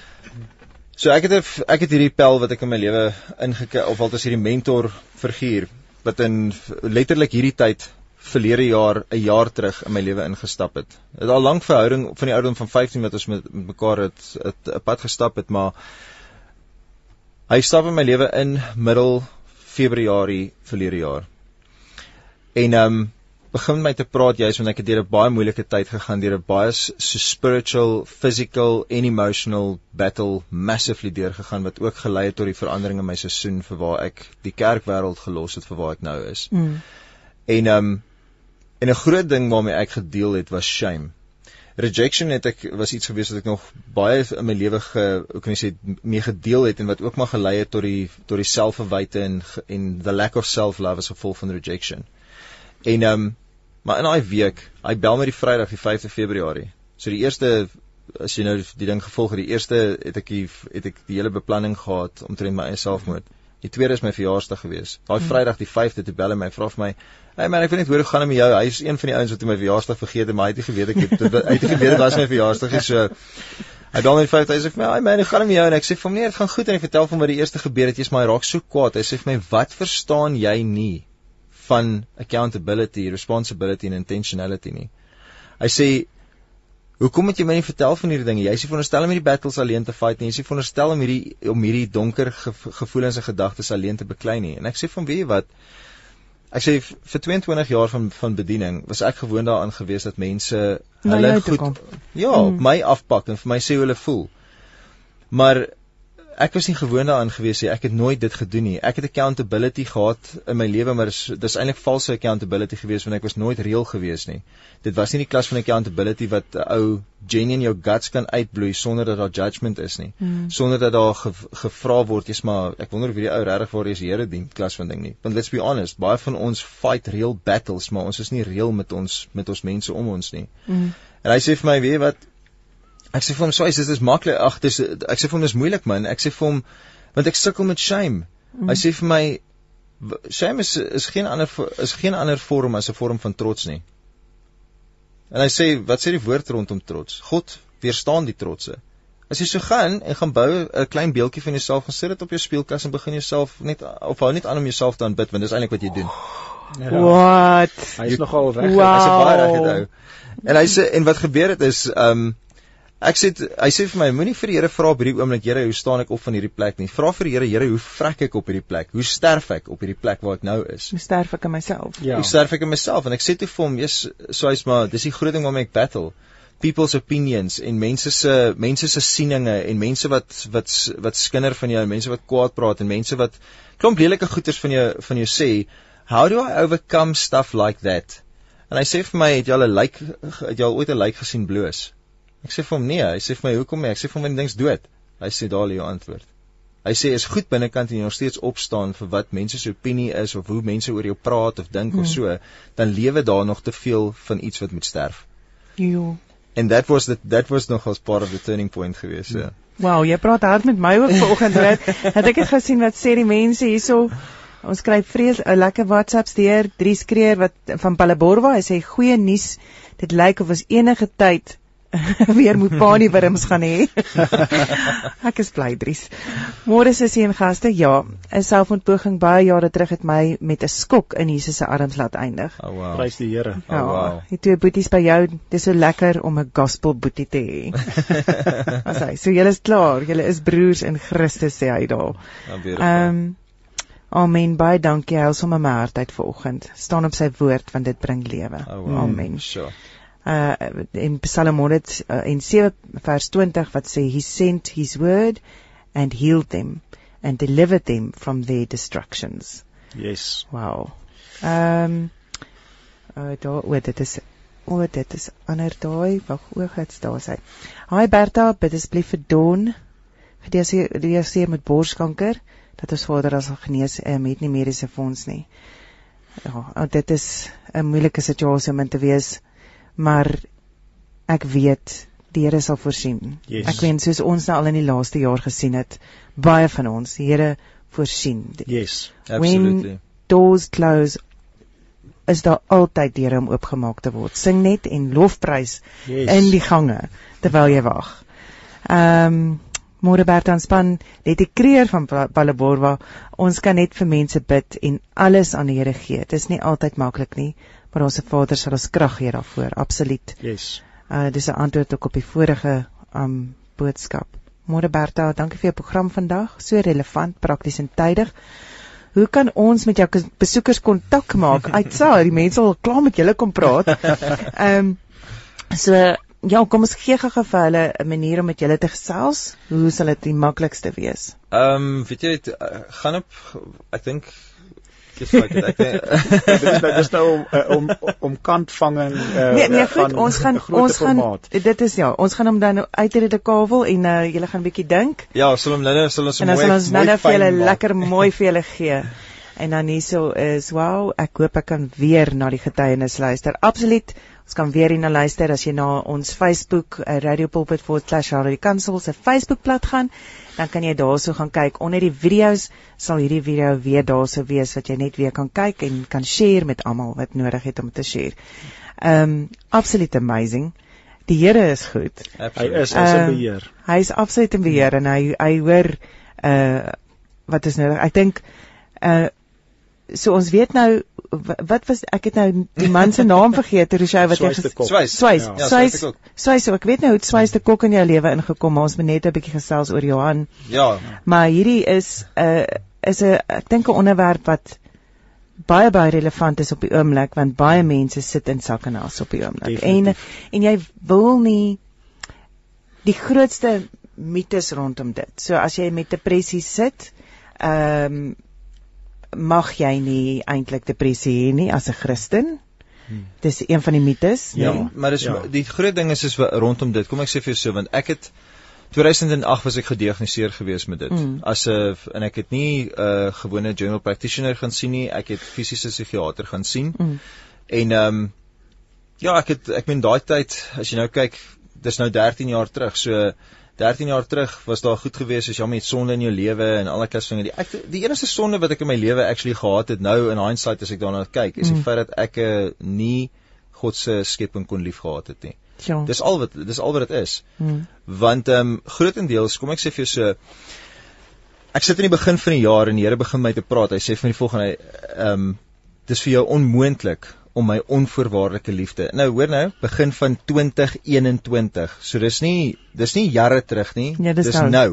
So ek het ek het hierdie pel wat ek in my lewe ingekyk of wat is hierdie mentor figuur wat in letterlik hierdie tyd verlede jaar 'n jaar terug in my lewe ingestap het. Het al lank verhouding van die ouderdom van 15 wat ons met, met mekaar het 'n pad gestap het, maar hy stap in my lewe in middel Februarie verlede jaar. En ehm um, begin met my te praat juis want ek het deur 'n baie moeilike tyd gegaan, deur 'n baie so spiritual, physical en emotional battle massively deurgegaan wat ook gelei het tot die verandering in my seisoen vir waar ek die kerkwêreld gelos het vir waar ek nou is. Mm. En um, en 'n groot ding waarmee ek gedeel het was shame. Rejection het ek was iets gewees wat ek nog baie in my lewe ge hoe kan jy sê mee gedeel het en wat ook maar gelei het tot die tot die selfverwyte en en the lack of self-love as gevolg van rejection. En um, maar in daai week, hy bel my die Vrydag die 5de Februarie. So die eerste as jy nou die ding gevolg het, die eerste het ek die, het ek die hele beplanning gehad omtrent my eie selfmoord. Die tweede is my verjaarsdag gewees. Daai Hmm. Vrydag die 5de toe bel hy my, vra vir my, "Hey man, ek weet net hoe dit gaan met jou. Hy is een van die ouens wat my verjaarsdag vergeet het, maar hy het nie geweet ek het hy het nie geweet dit was my verjaarsdag nie. So hy bel my die 5de, hy sê vir my, "Hey man, hoe gaan dit met jou?" En ek sê vir hom, "Nee, dit gaan goed." En ek vertel vir wat die eerste gebeur het. Jy's maar hy raak so kwaad. Hy sê vir my, "Wat verstaan jy nie van accountability, responsibility en intentionality nie?" Hy sê Hoekom moet jy my nie vertel van hierdie dinge? Jy is nie veronderstel om hierdie battles alleen te fight nie. Jy is nie veronderstel om hierdie om hierdie donker gev gevoelens en gedagtes alleen te beklei nie. En ek sê van weet jy wat? Ek sê vir 22 jaar van van bediening was ek gewoond daaraan gewees dat mense Na hulle goed kom. ja, Mm. my afpak en vir my sê hoe hulle voel. Maar ek was nie gewoond daaraan gewees nie. Ek het nooit dit gedoen nie. Ek het accountability gehad in my lewe, maar dis dis eintlik valse accountability gewees want ek was nooit reël gewees nie. Dit was nie die klas van accountability wat 'n ou genie in jou guts kan uitbloei sonder dat daar judgement is nie. Mm. Sonder dat daar ge, gevra word, jy's maar ek wonder of hierdie ou regtig waar is Here dien klas van ding nie. Want let's be honest, baie van ons fight real battles, maar ons is nie reël met ons met ons mense om ons nie. Mm. En hy sê vir my, weet jy wat? Ek sê vir hom, "Swaai, dit is maklik. Ag, dis ek sê vir hom dis moeilik man. Ek sê vir hom want ek sukkel met shame. Mm. Hy sê vir my shame is is geen ander is geen ander vorm as 'n vorm van trots nie. En hy sê, wat sê die woord rondom trots? God weerstaan die trotse. As jy so gaan en gaan bou 'n klein beeldjie van jouself, gaan sit dit op jou speelkas en begin jouself net of hou net aan om jouself te aanbid, want dis eintlik wat jy doen. Ja. Wat? Hy is nogal reg. Wow. Hy's 'n baie regte ou. En hy sê en wat gebeur het is ehm um, ek sê hy sê vir my moenie vir die Here vra op hierdie oomblik Here hoe staan ek op van hierdie plek nie. Vra vir die Here Here hoe vrek ek op hierdie plek? Hoe sterf ek op hierdie plek waar ek nou is? Hoe sterf ek in myself? Ja. Hoe sterf ek in myself? En ek sê toe vir hom, "Jesus, so hy's maar dis die groot ding waarmee ek battle." people's opinions en mense se mense se sieninge en mense wat wat wat skinder van jou en mense wat kwaad praat en mense wat klomp lelike goeters van jou van jou sê how do i overcome stuff like that en hy sê vir my het jy al 'n lijk het jy al ooit 'n lijk gesien bloos ek sê vir hom nee hy sê vir my hoekom nie ek sê vir hom die ding's dood hy sê daar lê jou antwoord hy sê is goed binnekant en jy nog steeds opstaan vir wat mense se opinie is of hoe mense oor jou praat of dink hmm. of so dan lewe daar nog te veel van iets wat moet sterf Jo. And that was the that was nog as part of the turning point geweest. Ja. Wow, jy praat hard met my ook vanoggend. Het, *laughs* het ek het gesien wat sê die mense hierso. Ons skryf vrees 'n lekker WhatsApps deur Dries Kreer wat van Palaborwa, hy sê goeie nuus. Dit lyk of ons enige tyd *laughs* weer moet paanie wurms gaan hê. *laughs* ek is bly Dries. Môre sussie en gaste, ja, 'n selfontpoging baie jare terug het my met 'n skok in Jesus se arms laat eindig. Oh wow. Prys die Here. Oh, wow. Die twee boeties by jou, dis so lekker om 'n gospel boetie te hê. *laughs* As hy, so julle is klaar, julle is broers in Christus sê hy daar. Ehm Ehm um, Amen. Baie dankie. Hy som my hart uit vanoggend. Staan op sy woord want dit bring lewe. oh, wow. Amen. Sure. Uh in Psalm 100 uh, en 7 vers 20 wat sê he sent his word and healed them and delivered them from their destructions. Yes. Wow. Ehm um, uh, daar o, dit is o, dit is ander daai. Wag, o, gits daar sê. Hi Bertha, bid asseblief vir Don. Gedeelseer met borskanker. dat ons vader as genees um, het nie mediese fonds nie. Ja, dit is 'n moeilike situasie om in te wees, maar ek weet die Here sal voorsien. Yes. Ek weet soos ons nou al in die laaste jaar gesien het, baie van ons, die Here voorsien. Yes. Absolutely. Doors close is daar altyd deure om oopgemaak te word. Sing net en lofprys Yes. in die gange terwyl jy wag. Ehm um, Môre Bertan span, net die kreer van Pa- Palaborwa. Ons kan net vir mense bid en alles aan die Here gee. Dit is nie altyd maklik nie, maar ons Vader sal ons krag gee daarvoor. Absoluut. Yes. Uh dis 'n antwoord ook op die vorige um boodskap. Môre Berta, dankie vir jou program vandag. So relevant, prakties en tydig. Hoe kan ons met jou besoekers kontak maak? *laughs* Uitsa, die mense wil klaar met julle kom praat. *laughs* Ehm um, so ja, kom ons gee gou vir hulle 'n manier om met julle te gesels. Hoe sal dit die maklikste wees? Ehm um, weet jy dit uh, gaan op ek dink dis wat ek dink *laughs* dit is nou dis nou om uh, om om kantvanging uh, Nee, nee, van goed, ons gaan ons gaan formaat. dit is ja, ons gaan hom dan nou uitred die kavel en uh, julle gaan 'n bietjie dink. Ja, sal hom nou sal ons En hom dan mooi sal ons nou nou vir julle lekker mooi vir julle gee. En dan hierso is wow, ek hoop ek kan weer na die getuienis luister. Absoluut. Ons kan weer hierna luister as jy na ons Facebook uh, Radio Pulpit /Radio Kansel se Facebookblad gaan, dan kan jy daarso gaan kyk. Onder die video's sal hierdie video weer daarso wees wat jy net weer kan kyk en kan share met almal wat nodig het om te share. Um absoluut amazing. Die Here is goed. Hy Absoluut. is as 'n Ehm, beheer. Hy is absoluut in beheer en hy hy hoor uh wat is nodig. Ek dink uh so ons weet nou wat was ek het nou die man se naam vergeet, Rochelle wat ges- kop. Swys. Swys, Ja. Swys, so ek weet nou hoe Swys te kok in jou lewe ingekom, maar ons moet net 'n bietjie gesels oor Johan. Ja, Maar hierdie is 'n uh, is 'n ek dink 'n onderwerp wat baie baie relevant is op die oomblik want baie mense sit in sak en as op die oomblik. En Definitief. en jy wil nie die grootste mites rondom dit. So as jy met depressie sit, ehm mag jy nie eintlik depressie hê nie as 'n Christen. Dis een van die mites, Ja. nee. maar dis Ja. die groot ding is is rondom dit. Kom ek sê vir jou so want ek het 2008 was ek gediagnoseer gewees met dit. Mm. As 'n en ek het nie 'n uh, gewone general practitioner gaan sien nie, ek het fisiese psigiater gaan sien. Mm. En ehm um, ja, ek het ek meen daai tyd as jy nou kyk, dis nou 13 jaar terug. So 13 jaar terug was daar goed gewees as jy met sonde in jou lewe en al daai klas dinge. Die ek die enigste sonde wat ek in my lewe actually gehad het nou in hindsight as ek daarna kyk, is die Mm. feit dat ek uh, nie God se skepping kon liefgehad het nie. Ja. Dis al wat dis al wat dit is. Mm. Want ehm um, grootendeels, kom ek sê vir jou so ek sit in die begin van die jaar en die Here begin my te praat. Hy sê vir my die volgende ehm um, dis vir jou onmoontlik om my onvoorwaardelike liefde. Nou hoor nou, begin van 2021. So dis nie dis nie jare terug nie. Ja, dis dis nou. nou.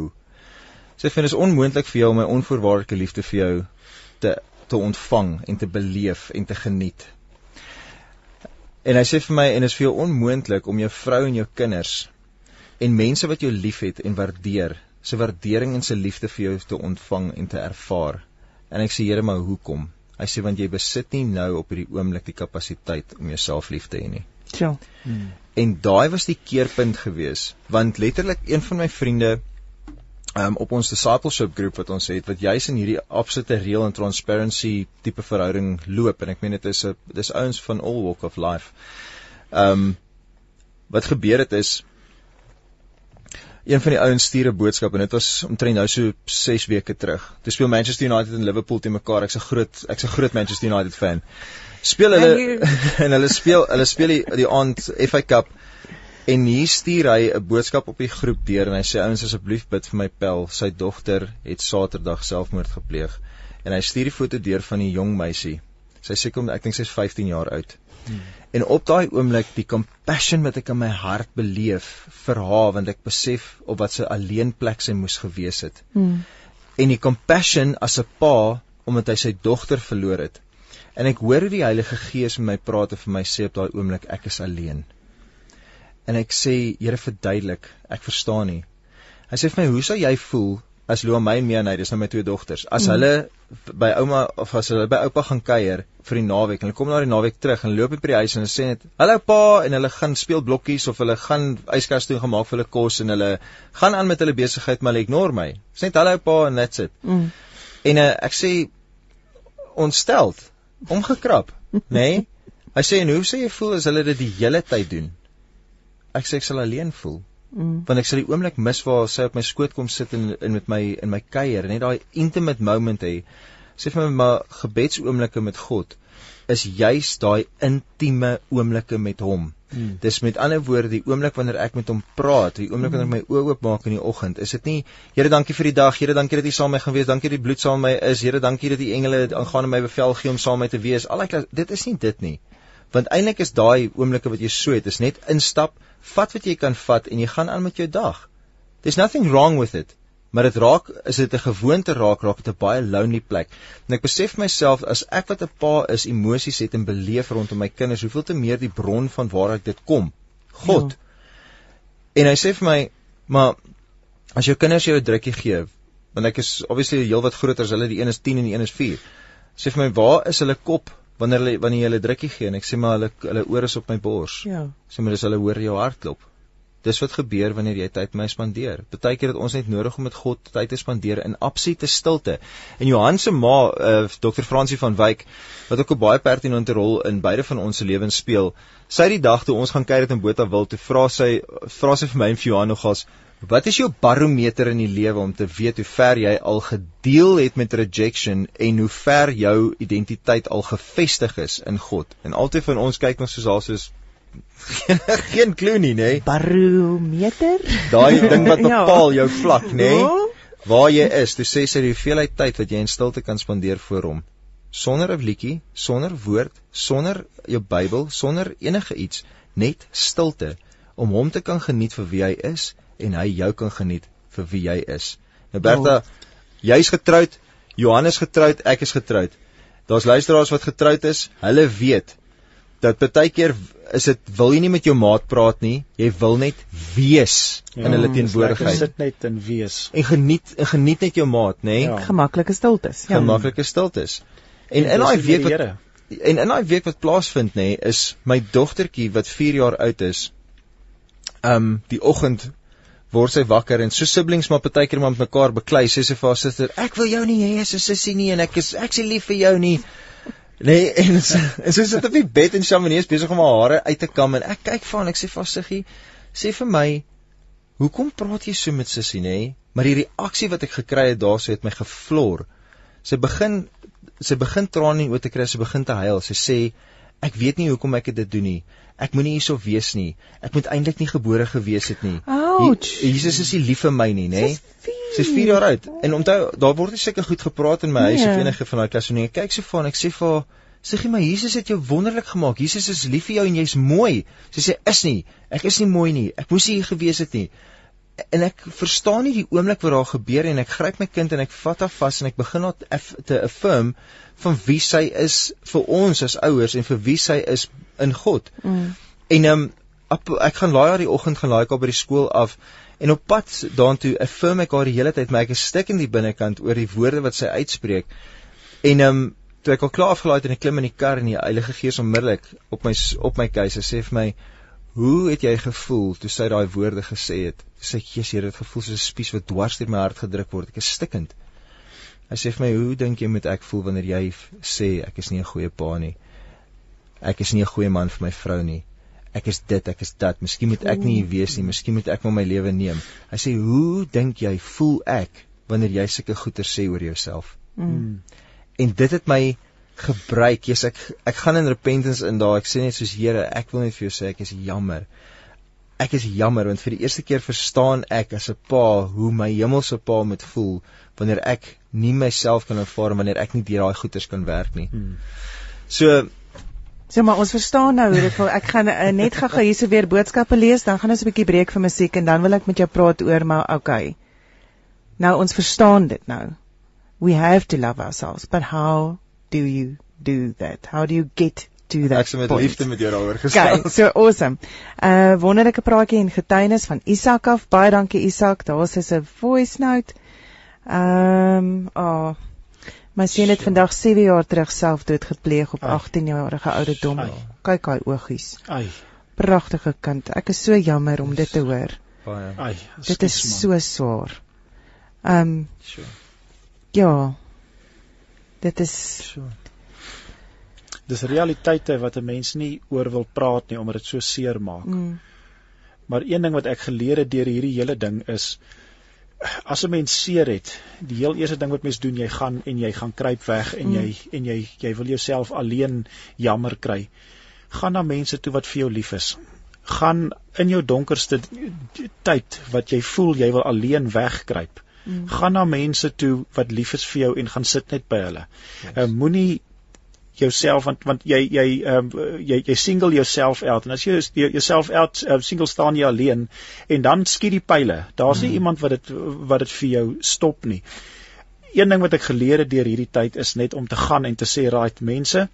Sê vir my dis onmoontlik vir jou om my onvoorwaardelike liefde vir jou te te ontvang en te beleef en te geniet. En hy sê vir my en is vir jou onmoontlik om jou vrou en jou kinders en mense wat jou liefhet en waardeer, se waardering en se liefde vir jou te ontvang en te ervaar. En ek sê Here, maar hoekom? Hy sê want jy besit nie nou op hierdie oomblik die kapasiteit om jouself lief te hê nie. Ja. En daai was die keerpunt gewees, want letterlik een van my vriende um, op ons discipleship groep wat ons het wat juis in hierdie absolute real and transparency tipe verhouding loop en ek meen dit is 'n dis ouens van all walk of life. Ehm um, wat gebeur het is een van die ouens stuur 'n boodskap en dit was omtrent nou so 6 weke terug. Toe speel Manchester United en Liverpool teen mekaar. Ek's 'n groot ek's 'n groot Manchester United fan. Speel hulle *laughs* en hulle speel hulle speel die, die aand FA Cup en hier stuur hy 'n boodskap op die groep deur en hy sê ouens asseblief bid vir my pel. Sy dogter het Saterdag selfmoord gepleeg en hy stuur die foto deur van die jong meisie. Sy sê kom ek dink sy's 15 jaar oud. Hmm. En op daai oomblik die compassion wat ek in my hart beleef vir haar want ek besef op wat sy alleen plek sy moes gewees het. Mm. En die compassion as 'n pa omdat hy sy dogter verloor het. En ek hoor hoe die Heilige Gees met my praat en vir my sê op daai oomblik ek is alleen. En ek sê Here verduidelik, ek verstaan nie. Hy sê vir my, hoe sou jy voel as Loa my en Mia, dis nou my twee dogters, as mm. hulle by ouma of as hulle by oupa gaan kuier vir die naweek en hulle kom na die naweek terug en loop by die huis en hulle sê net, "Hallo pa," en hulle gaan speel blokkies of hulle gaan yskas toe gemaak vir hulle kos en hulle gaan aan met hulle besigheid maar hulle ignore my. Sê net hallo pa en that's it. Mm. En uh, ek sê ontsteld, omgekrap, *laughs* nê? Nee? Hy sê en hoe sê jy voel as hulle dit die hele tyd doen? Ek sê ek sal alleen voel. Mm. Want ek sal die oomblik mis waar sy op my skoot kom sit en in met my in my kuier, net daai intimate moment hê. Sê vir my maar gebedsoomblikke met God is juis daai intieme oomblikke met hom. Hmm. Dis met ander woorde die oomblik wanneer ek met hom praat, die oomblik wanneer my oë oopmaak in die oggend. Is dit nie Here dankie vir die dag, Here dankie dat U saam met my gaan wees, dankie dat die bloed saam met my is, Here dankie dat die engele aangaande my bevel gee om saam met my te wees. Al ek dit is nie dit nie. Want eintlik is daai oomblikke wat jy so het, is net instap, vat wat jy kan vat en jy gaan aan met jou dag. There's nothing wrong with it maar dit raak is dit 'n gewoonte raak raak dit 'n baie lonely plek. En ek besef myself as ek wat 'n pa is emosies het en beleef rondom my kinders, hoeveel te meer die bron van waar ek dit kom. God. Ja. En hy sê vir my, maar as jou kinders jou 'n drukkie gee, want ek is obviously heelwat groter as hulle, die een is 10 en die een is 4. Sê vir my, waar is hulle kop wanneer hulle wanneer jy hulle drukkie gee? En ek sê maar hulle hulle oor is op my bors. Ja. Sê maar dis hulle hoor jou hartklop. Dis wat gebeur wanneer jy tyd my spandeer. Partykeer het ons net nodig om met God tyd te spandeer in absolute stilte. En Johan se ma, uh, Dr. Fransie van Wyk, wat ook 'n baie pertinente rol in beide van ons se lewens speel, sy die dag toe ons gaan kuier in Botawil, toe vra sy vra sy vir my en vir Johan nogals, "Wat is jou barometer in die lewe om te weet hoe ver jy al gedeel het met rejection en hoe ver jou identiteit al gevestig is in God?" En altyd van ons kyk ons soos daar soos geen klou nie, nê? Nee. Barometer? Daai ding wat *laughs* ja. bepaal jou vlak, nê? Nee? Waar jy is, dis sê sy die hoeveelheid tyd wat jy in stilte kan spandeer voor hom. Sonder 'n liedjie, sonder woord, sonder jou Bybel, sonder enige iets, net stilte om hom te kan geniet vir wie hy is en hy jou kan geniet vir wie jy is. Nou Bertha, oh. jy's getroud, Johannes getroud, ek is getroud. Daar's luisteraars wat getroud is, hulle weet dat baie keer is dit wil jy nie met jou maat praat nie, jy wil net wees ja, in hulle teenwoordigheid. Sit net en wees. En geniet en geniet net jou maat, nê? Ja. Gemaklike stiltes. Ja. Gemaklike stiltes. En, en in daai week wat en in daai week wat plaasvind nê, is my dogtertjie wat 4 jaar oud is. Um die oggend word sy wakker en so siblings maar partykeer maar met mekaar beklei sê sy vir haar suster ek wil jou nie hê as 'n sussie nie en ek is ek is lief vir jou nie Nee, *laughs* en en so sit op die bed en Shamanie is besig om haar hare uit te kam en ek kyk vir haar en ek sê vir Siggie, sê vir my, hoekom praat jy so met sussie, nê? Maar die reaksie wat ek gekry het daarso het my geflor. Sy begin sy begin trane in oë te kry, sy begin te huil. Sy sê, ek weet nie hoekom ek dit doen nie. Ek moenie hierso wees nie. Ek moet eintlik nie gebore gewees het nie. Ouch. Jesus is nie lief vir my nie, nê? Nee? Sy's 4 jaar oud. En onthou, daar word nie seker goed gepraat in my huis nee. of enige van daai klas nie. Ek kyk so van, ek sê vir haar, sê jy maar Jesus het jou wonderlik gemaak. Jesus is lief vir jou en jy's mooi. Sy sê is nie. Ek is nie mooi nie. Ek moes hier gewees het nie. En ek verstaan nie die oomblik wat daar gebeur en ek gryp my kind en ek vat haar vas en ek begin haar te affirm van wie sy is vir ons as ouers en vir wie sy is in God. Mm. En ehm um, ek gaan laai haar die oggend gaan laai haar by die skool af En op pad daartoe affirm ek haar die hele tyd, maar ek is stik in die binnekant oor die woorde wat sy uitspreek. En um, toe ek al klaar afgelaai het en ek klim in die kar en die Heilige Gees onmiddellik op my op my keuse sê vir my, "Hoe het jy gevoel toe sy daai woorde gesê het?" Sê ek, "Jesus, Here, dit gevoel soos 'n spies wat dwars deur my hart gedruk word. Ek is stikkend." Hy sê vir my, "Hoe dink jy moet ek voel wanneer jy sê ek is nie 'n goeie pa nie? Ek is nie 'n goeie man vir my vrou nie." ek is dit, ek is dat. Miskien moet ek nie hier wees nie, miskien moet ek maar my lewe neem. Hy sê, "Hoe dink jy voel ek wanneer jy sulke goeie sê oor jouself?" Mm. En dit het my gebruik. Jy's ek ek gaan in repentance in daai. Ek sê net soos Here, ek wil net vir jou sê ek is jammer. Ek is jammer want vir die eerste keer verstaan ek as 'n pa hoe my hemelse pa moet voel wanneer ek nie myself kan ervaar wanneer ek nie deur daai goeters kan werk nie. Mm. So So maar ons verstaan nou hoe dit voel. Ek gaan uh, net gou hierse weer boodskappe lees, dan gaan ons 'n bietjie breek vir musiek en dan wil ek met jou praat oor maar okay. Nou ons verstaan dit nou. We have to love ourselves, but how do you do that? How do you get to that? Ek sê met liefde met jou daaroor gesels. Okay, so awesome. Uh wonderlike praatjie en getuienis van Isak af. Baie dankie Isak. Daar's 'n voice note. Ehm um, oh My seun het vandag 7 jaar terug selfdood gepleeg op 18 jarige ouderdom. Kyk hy oogies. Ai. Pragtige kind. Ek is so jammer om dit te hoor. Baie. Ai. Dit is so swaar. Ehm. Um, sure. Ja. Dit is so. Dis realiteite wat 'n mens nie oor wil praat nie omdat dit so seer maak. Mm. Maar een ding wat ek geleer het deur hierdie hele ding is as 'n mens seer het, die heel eerste ding wat mens doen, jy gaan en jy gaan kruip weg en mm. jy en jy jy wil jouself alleen jammer kry. Gaan na mense toe wat vir jou lief is gaan in jou donkerste tyd wat jy voel jy wil alleen wegkruip mm. gaan na mense toe wat lief is vir jou en gaan sit net by hulle yes. uh, moenie jouself want want jy jy um, jy jy single jouself out en as jy jouself out uh, single staan jy alleen en dan skiet die pile daar's mm. nie iemand wat dit wat dit vir jou stop nie een ding wat ek geleer het deur hierdie tyd is net om te gaan en te sê right mense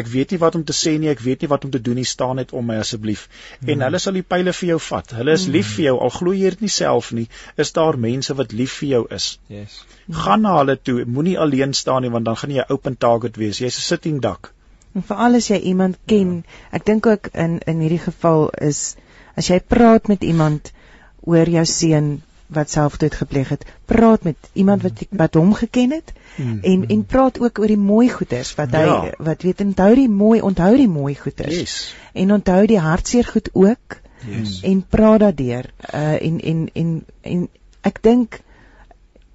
ek weet nie wat om te sê nie ek weet nie wat om te doen nie staan net om my asseblief mm. en hulle sal die pile vir jou vat hulle is mm. lief vir jou al glo jy dit nie self nie is daar mense wat lief vir jou is yes gaan na hulle toe moenie alleen staan nie want dan gaan jy 'n open target wees jy's 'n sitting duck en veral as jy iemand ken ja. ek dink ook in in hierdie geval is as jy praat met iemand oor jou seun wat selfdood gepleeg het, praat met iemand wat wat hom geken het mm, en mm. en praat ook oor die mooi goeders wat hy ja. wat weet onthou die mooi onthou die mooi goeders. Yes. En onthou die hartseer goed ook. Yes. En praat daardeur. Uh en en en en ek dink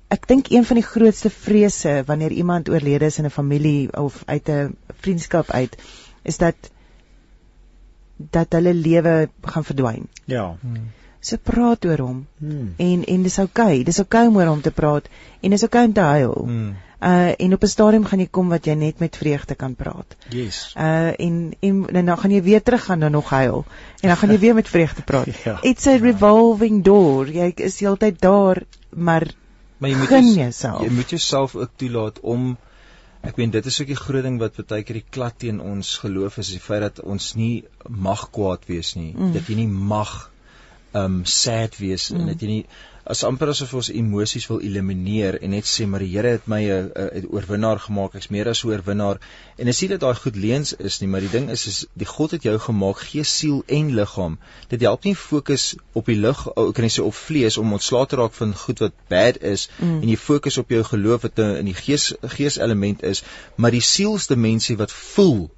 ek dink een van die grootste vrese wanneer iemand oorlede is in 'n familie of uit 'n vriendskap uit is dat dat hulle lewe gaan verdwyn. Ja. Hmm se praat oor hom. Hmm. En en dis oukei, okay, dis oukei okay om oor hom te praat en dis oukei okay om te huil. Hmm. Uh en op 'n stadium gaan jy kom wat jy net met vreugde kan praat. Yes. Uh en en, dan gaan jy weer terug gaan dan nog huil en dan gaan jy weer met vreugde praat. *laughs* ja. It's a revolving door. Jy is heeltyd daar, maar maar jy moet jouself jy moet jouself ook toelaat om Ek meen dit is ook die groot ding wat baie keer die klad teen ons geloof is, is die feit dat ons nie mag kwaad wees nie, mm. dat jy nie mag um sad wees mm. en jy nie as amper asof ons emosies wil elimineer en net sê maar die Here het my 'n oorwinnaar gemaak ek's meer as 'n oorwinnaar en as jy dit daai goed leens is nie maar die ding is is die God het jou gemaak gees siel en liggaam dit help nie fokus op die lig kan jy sê op vlees om ontslae te raak van goed wat bad is mm. en jy fokus op jou geloof wat in die gees gees element is maar die sielsdimensie wat voel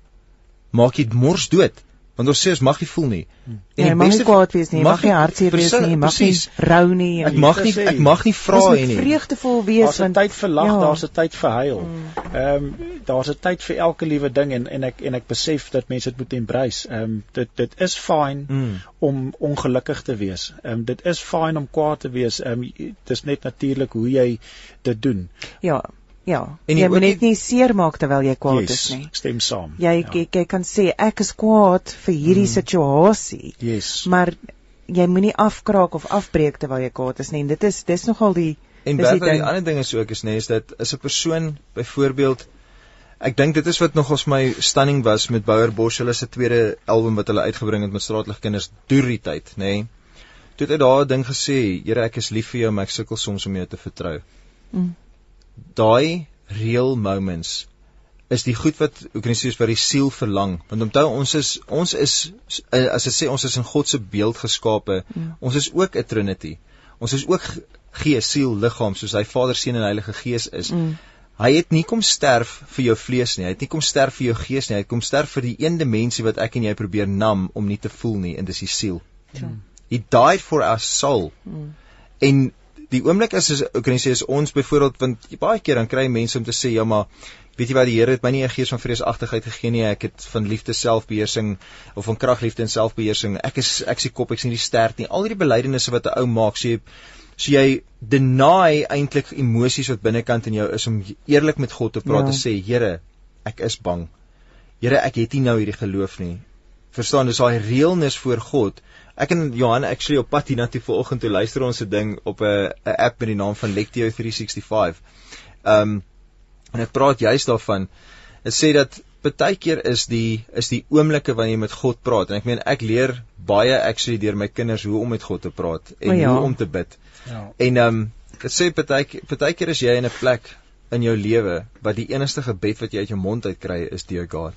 maak jy mors dood want ons sê ons mag nie voel nie. En ja, die beste kwaad wees nie, mag nie hartseer wees nie, mag nie rou nie. Ek mag nie ek mag nie vra hê nie. Vreugdevol wees want daar's 'n tyd vir lag, ja. daar's 'n tyd vir huil. Mm. Ehm um, daar's 'n tyd vir elke liewe ding en en ek en ek besef dat mense dit moet embrace. Ehm um, dit dit is fyn mm. om ongelukkig te wees. Ehm um, dit is fyn om kwaad te wees. Ehm um, dis net natuurlik hoe jy dit doen. Ja, Ja. En jy moet net nie seermaak terwyl jy kwaad yes, is nie. Stem saam. Jy ja. jy, jy kan sê ek is kwaad vir hierdie mm. situasie. Yes. Maar jy moenie afkraak of afbreek terwyl jy kwaad is nie. En dit is dis nogal die En baie van die ander dinge is ook is nê is dat is 'n persoon byvoorbeeld Ek dink dit is wat nog ons my stunning was met Bouer Bosch hulle se tweede album wat hulle uitgebring het met straatlig kinders deur die tyd, nê. Toe het hy daai ding gesê, Here ek is lief vir jou, maar ek sukkel soms om jou te vertrou. Mm daai real moments is die goed wat hoe kan jy sê vir die siel verlang want onthou ons is ons is eh, as dit sê ons is in God se beeld geskape mm. ons is ook 'n trinity ons is ook gees siel liggaam soos hy Vader Seun en Heilige Gees is mm. hy het nie kom sterf vir jou vlees nie hy het nie kom sterf vir jou gees nie hy het kom sterf vir die een dimensie wat ek en jy probeer nam om nie te voel nie en dis die siel mm. he died for our soul mm. en die oomblik is is kan jy sê is ons byvoorbeeld want baie keer dan kry mense om te sê ja maar weet jy wat die Here het my nie 'n gees van vreesagtigheid gegee nie ek het van liefde selfbeheersing of van krag liefde en selfbeheersing ek is ek se kop ek sien die sterk nie al hierdie belydenisse wat 'n ou maak sê so so jy deny eintlik emosies wat binnekant in jou is om eerlik met God te praat ja. en sê Here ek is bang Here ek het nie nou hierdie geloof nie verstaan dis daai realness voor God Ek en Johan actually op pad hiernatoe vanoggend toe luister ons 'n ding op 'n 'n app met die naam van Lectio 365. Ehm um, en ek praat juist daarvan. Dit sê dat baie keer is die is die oomblikke wanneer jy met God praat en ek meen ek leer baie actually deur my kinders hoe om met God te praat en ja. hoe om te bid. Ja. En ehm um, dit sê baie baie keer is jy in 'n plek in jou lewe wat die enigste gebed wat jy uit jou mond uit kry is dear God.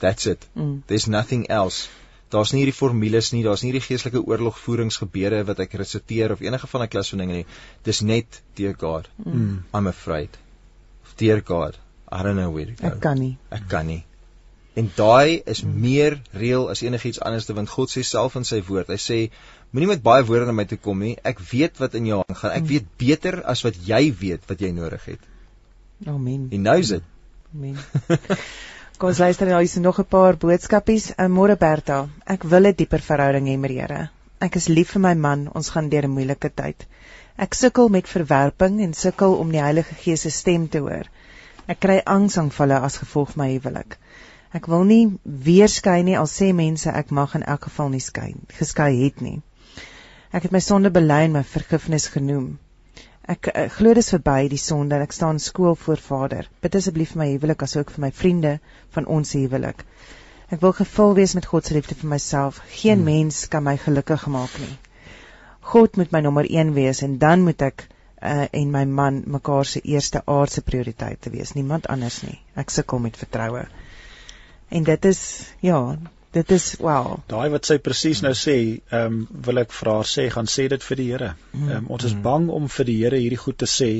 That's it. Mm. There's nothing else daar's nie hierdie formules nie, daar's nie hierdie geestelike oorlogvoeringsgebede wat ek resiteer of enige van daai klas van dinge nie. Dis net dear God. Mm. I'm afraid. Dear God, I don't know where to go. Ek kan nie. Ek kan nie. En daai is meer reël as enigiets anders te want God sê self in sy woord. Hy sê moenie met baie woorde na my toe kom nie. Ek weet wat in jou aangaan. Ek weet beter as wat jy weet wat jy nodig het. Amen. He knows it. Amen. *laughs* Kom ons luister nou hier is nog 'n paar boodskapies. Uh, Môre Berta, ek wil 'n dieper verhouding hê met die Here. Ek is lief vir my man. Ons gaan deur 'n moeilike tyd. Ek sukkel met verwerping en sukkel om die Heilige Gees se stem te hoor. Ek kry angsaanvalle as gevolg my huwelik. Ek wil nie weer skei nie al sê mense ek mag in elk geval nie skei geskei het nie. Ek het my sonde bely en my vergifnis genoem. Ek uh, glo dis verby die sonde en ek staan skool voor Vader. Bid asseblief vir my huwelik asook vir my vriende van ons huwelik. Ek wil gevul wees met God se liefde vir myself. Geen hmm. mens kan my gelukkig maak nie. God moet my nommer 1 wees en dan moet ek uh, en my man mekaar se eerste aardse prioriteit te wees, niemand anders nie. Ek sukkel met vertroue. En dit is ja, dit is wow. Daai wat sy presies nou sê, ehm um, wil ek vir haar sê, gaan sê dit vir die Here. Ehm um, ons is bang om vir die Here hierdie goed te sê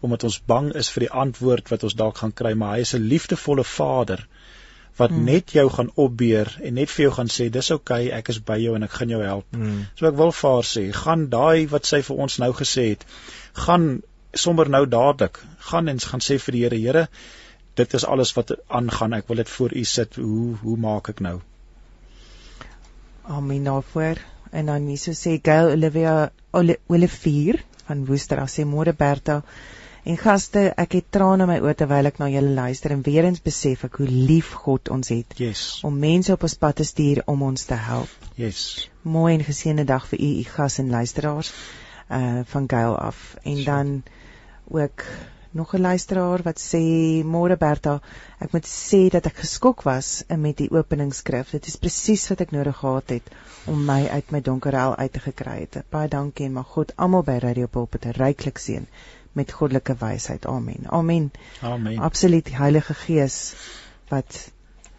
omdat ons bang is vir die antwoord wat ons dalk gaan kry, maar hy is 'n liefdevolle Vader wat hmm. net jou gaan opbeer en net vir jou gaan sê dis oukei, okay, ek is by jou en ek gaan jou help. Hmm. So ek wil vir haar sê, gaan daai wat sy vir ons nou gesê het, gaan sommer nou dadelik, gaan en gaan sê vir die Here, Here, dit is alles wat aangaan. Ek wil dit voor U sit. Hoe hoe maak ek nou? Amen daarvoor. En dan hier so sê Gail Olivia Olivier van Woester, sê môre Berta. En gaste, ek het trane in my oë terwyl ek na julle luister en weer eens besef ek hoe lief God ons het. Yes. Om mense op ons pad te stuur om ons te help. Yes. Mooi en geseënde dag vir u, u gas en luisteraars uh van Gail af. En sure. dan ook nog 'n luisteraar wat sê môre Berta, ek moet sê dat ek geskok was met die openingsskrif. Dit is presies wat ek nodig gehad het om my uit my donker hel uit te gekry het. Baie dankie en mag God almal by Radio Pulpit ryklik seën met goddelike wysheid. Amen. Amen. Amen. Absoluut Heilige Gees wat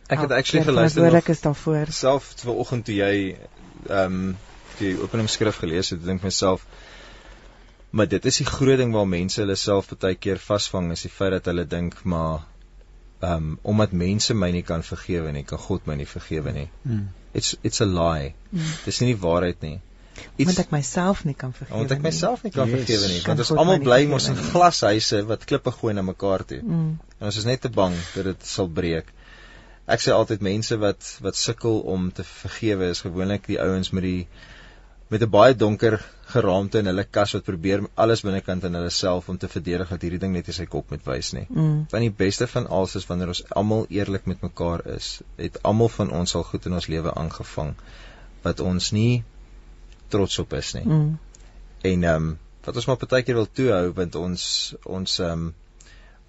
Ek het actually geluister nog is daarvoor. Self vanoggend toe jy ehm um, die openingsskrif gelees het, dink myself Maar dit is die groot ding waar mense hulle self baie keer vasvang is die feit dat hulle dink maar ehm um, omdat mense my nie kan vergewe nie, kan God my nie vergewe nie. Mm. It's it's a lie. Mm. Dis nie die waarheid nie. Iets Want ek myself nie kan vergewe nie. Want ek myself nie kan yes. vergewe nie. Want ons almal bly mos in glashuise wat klippe gooi na mekaar toe. Mm. En ons is net te bang dat dit sal breek. Ek sê altyd mense wat wat sukkel om te vergewe is gewoonlik die ouens met die met 'n baie donker geraamte in hulle kas wat probeer alles binnekant in hulle self om te verdedig dat hierdie ding net in sy kop moet wys nie. Mm. Want die beste van alles is wanneer ons almal eerlik met mekaar is. Het almal van ons al goed in ons lewe aangevang wat ons nie trots op is nie. Mm. En ehm um, wat ons maar partykeer wil toehou want ons ons ehm um,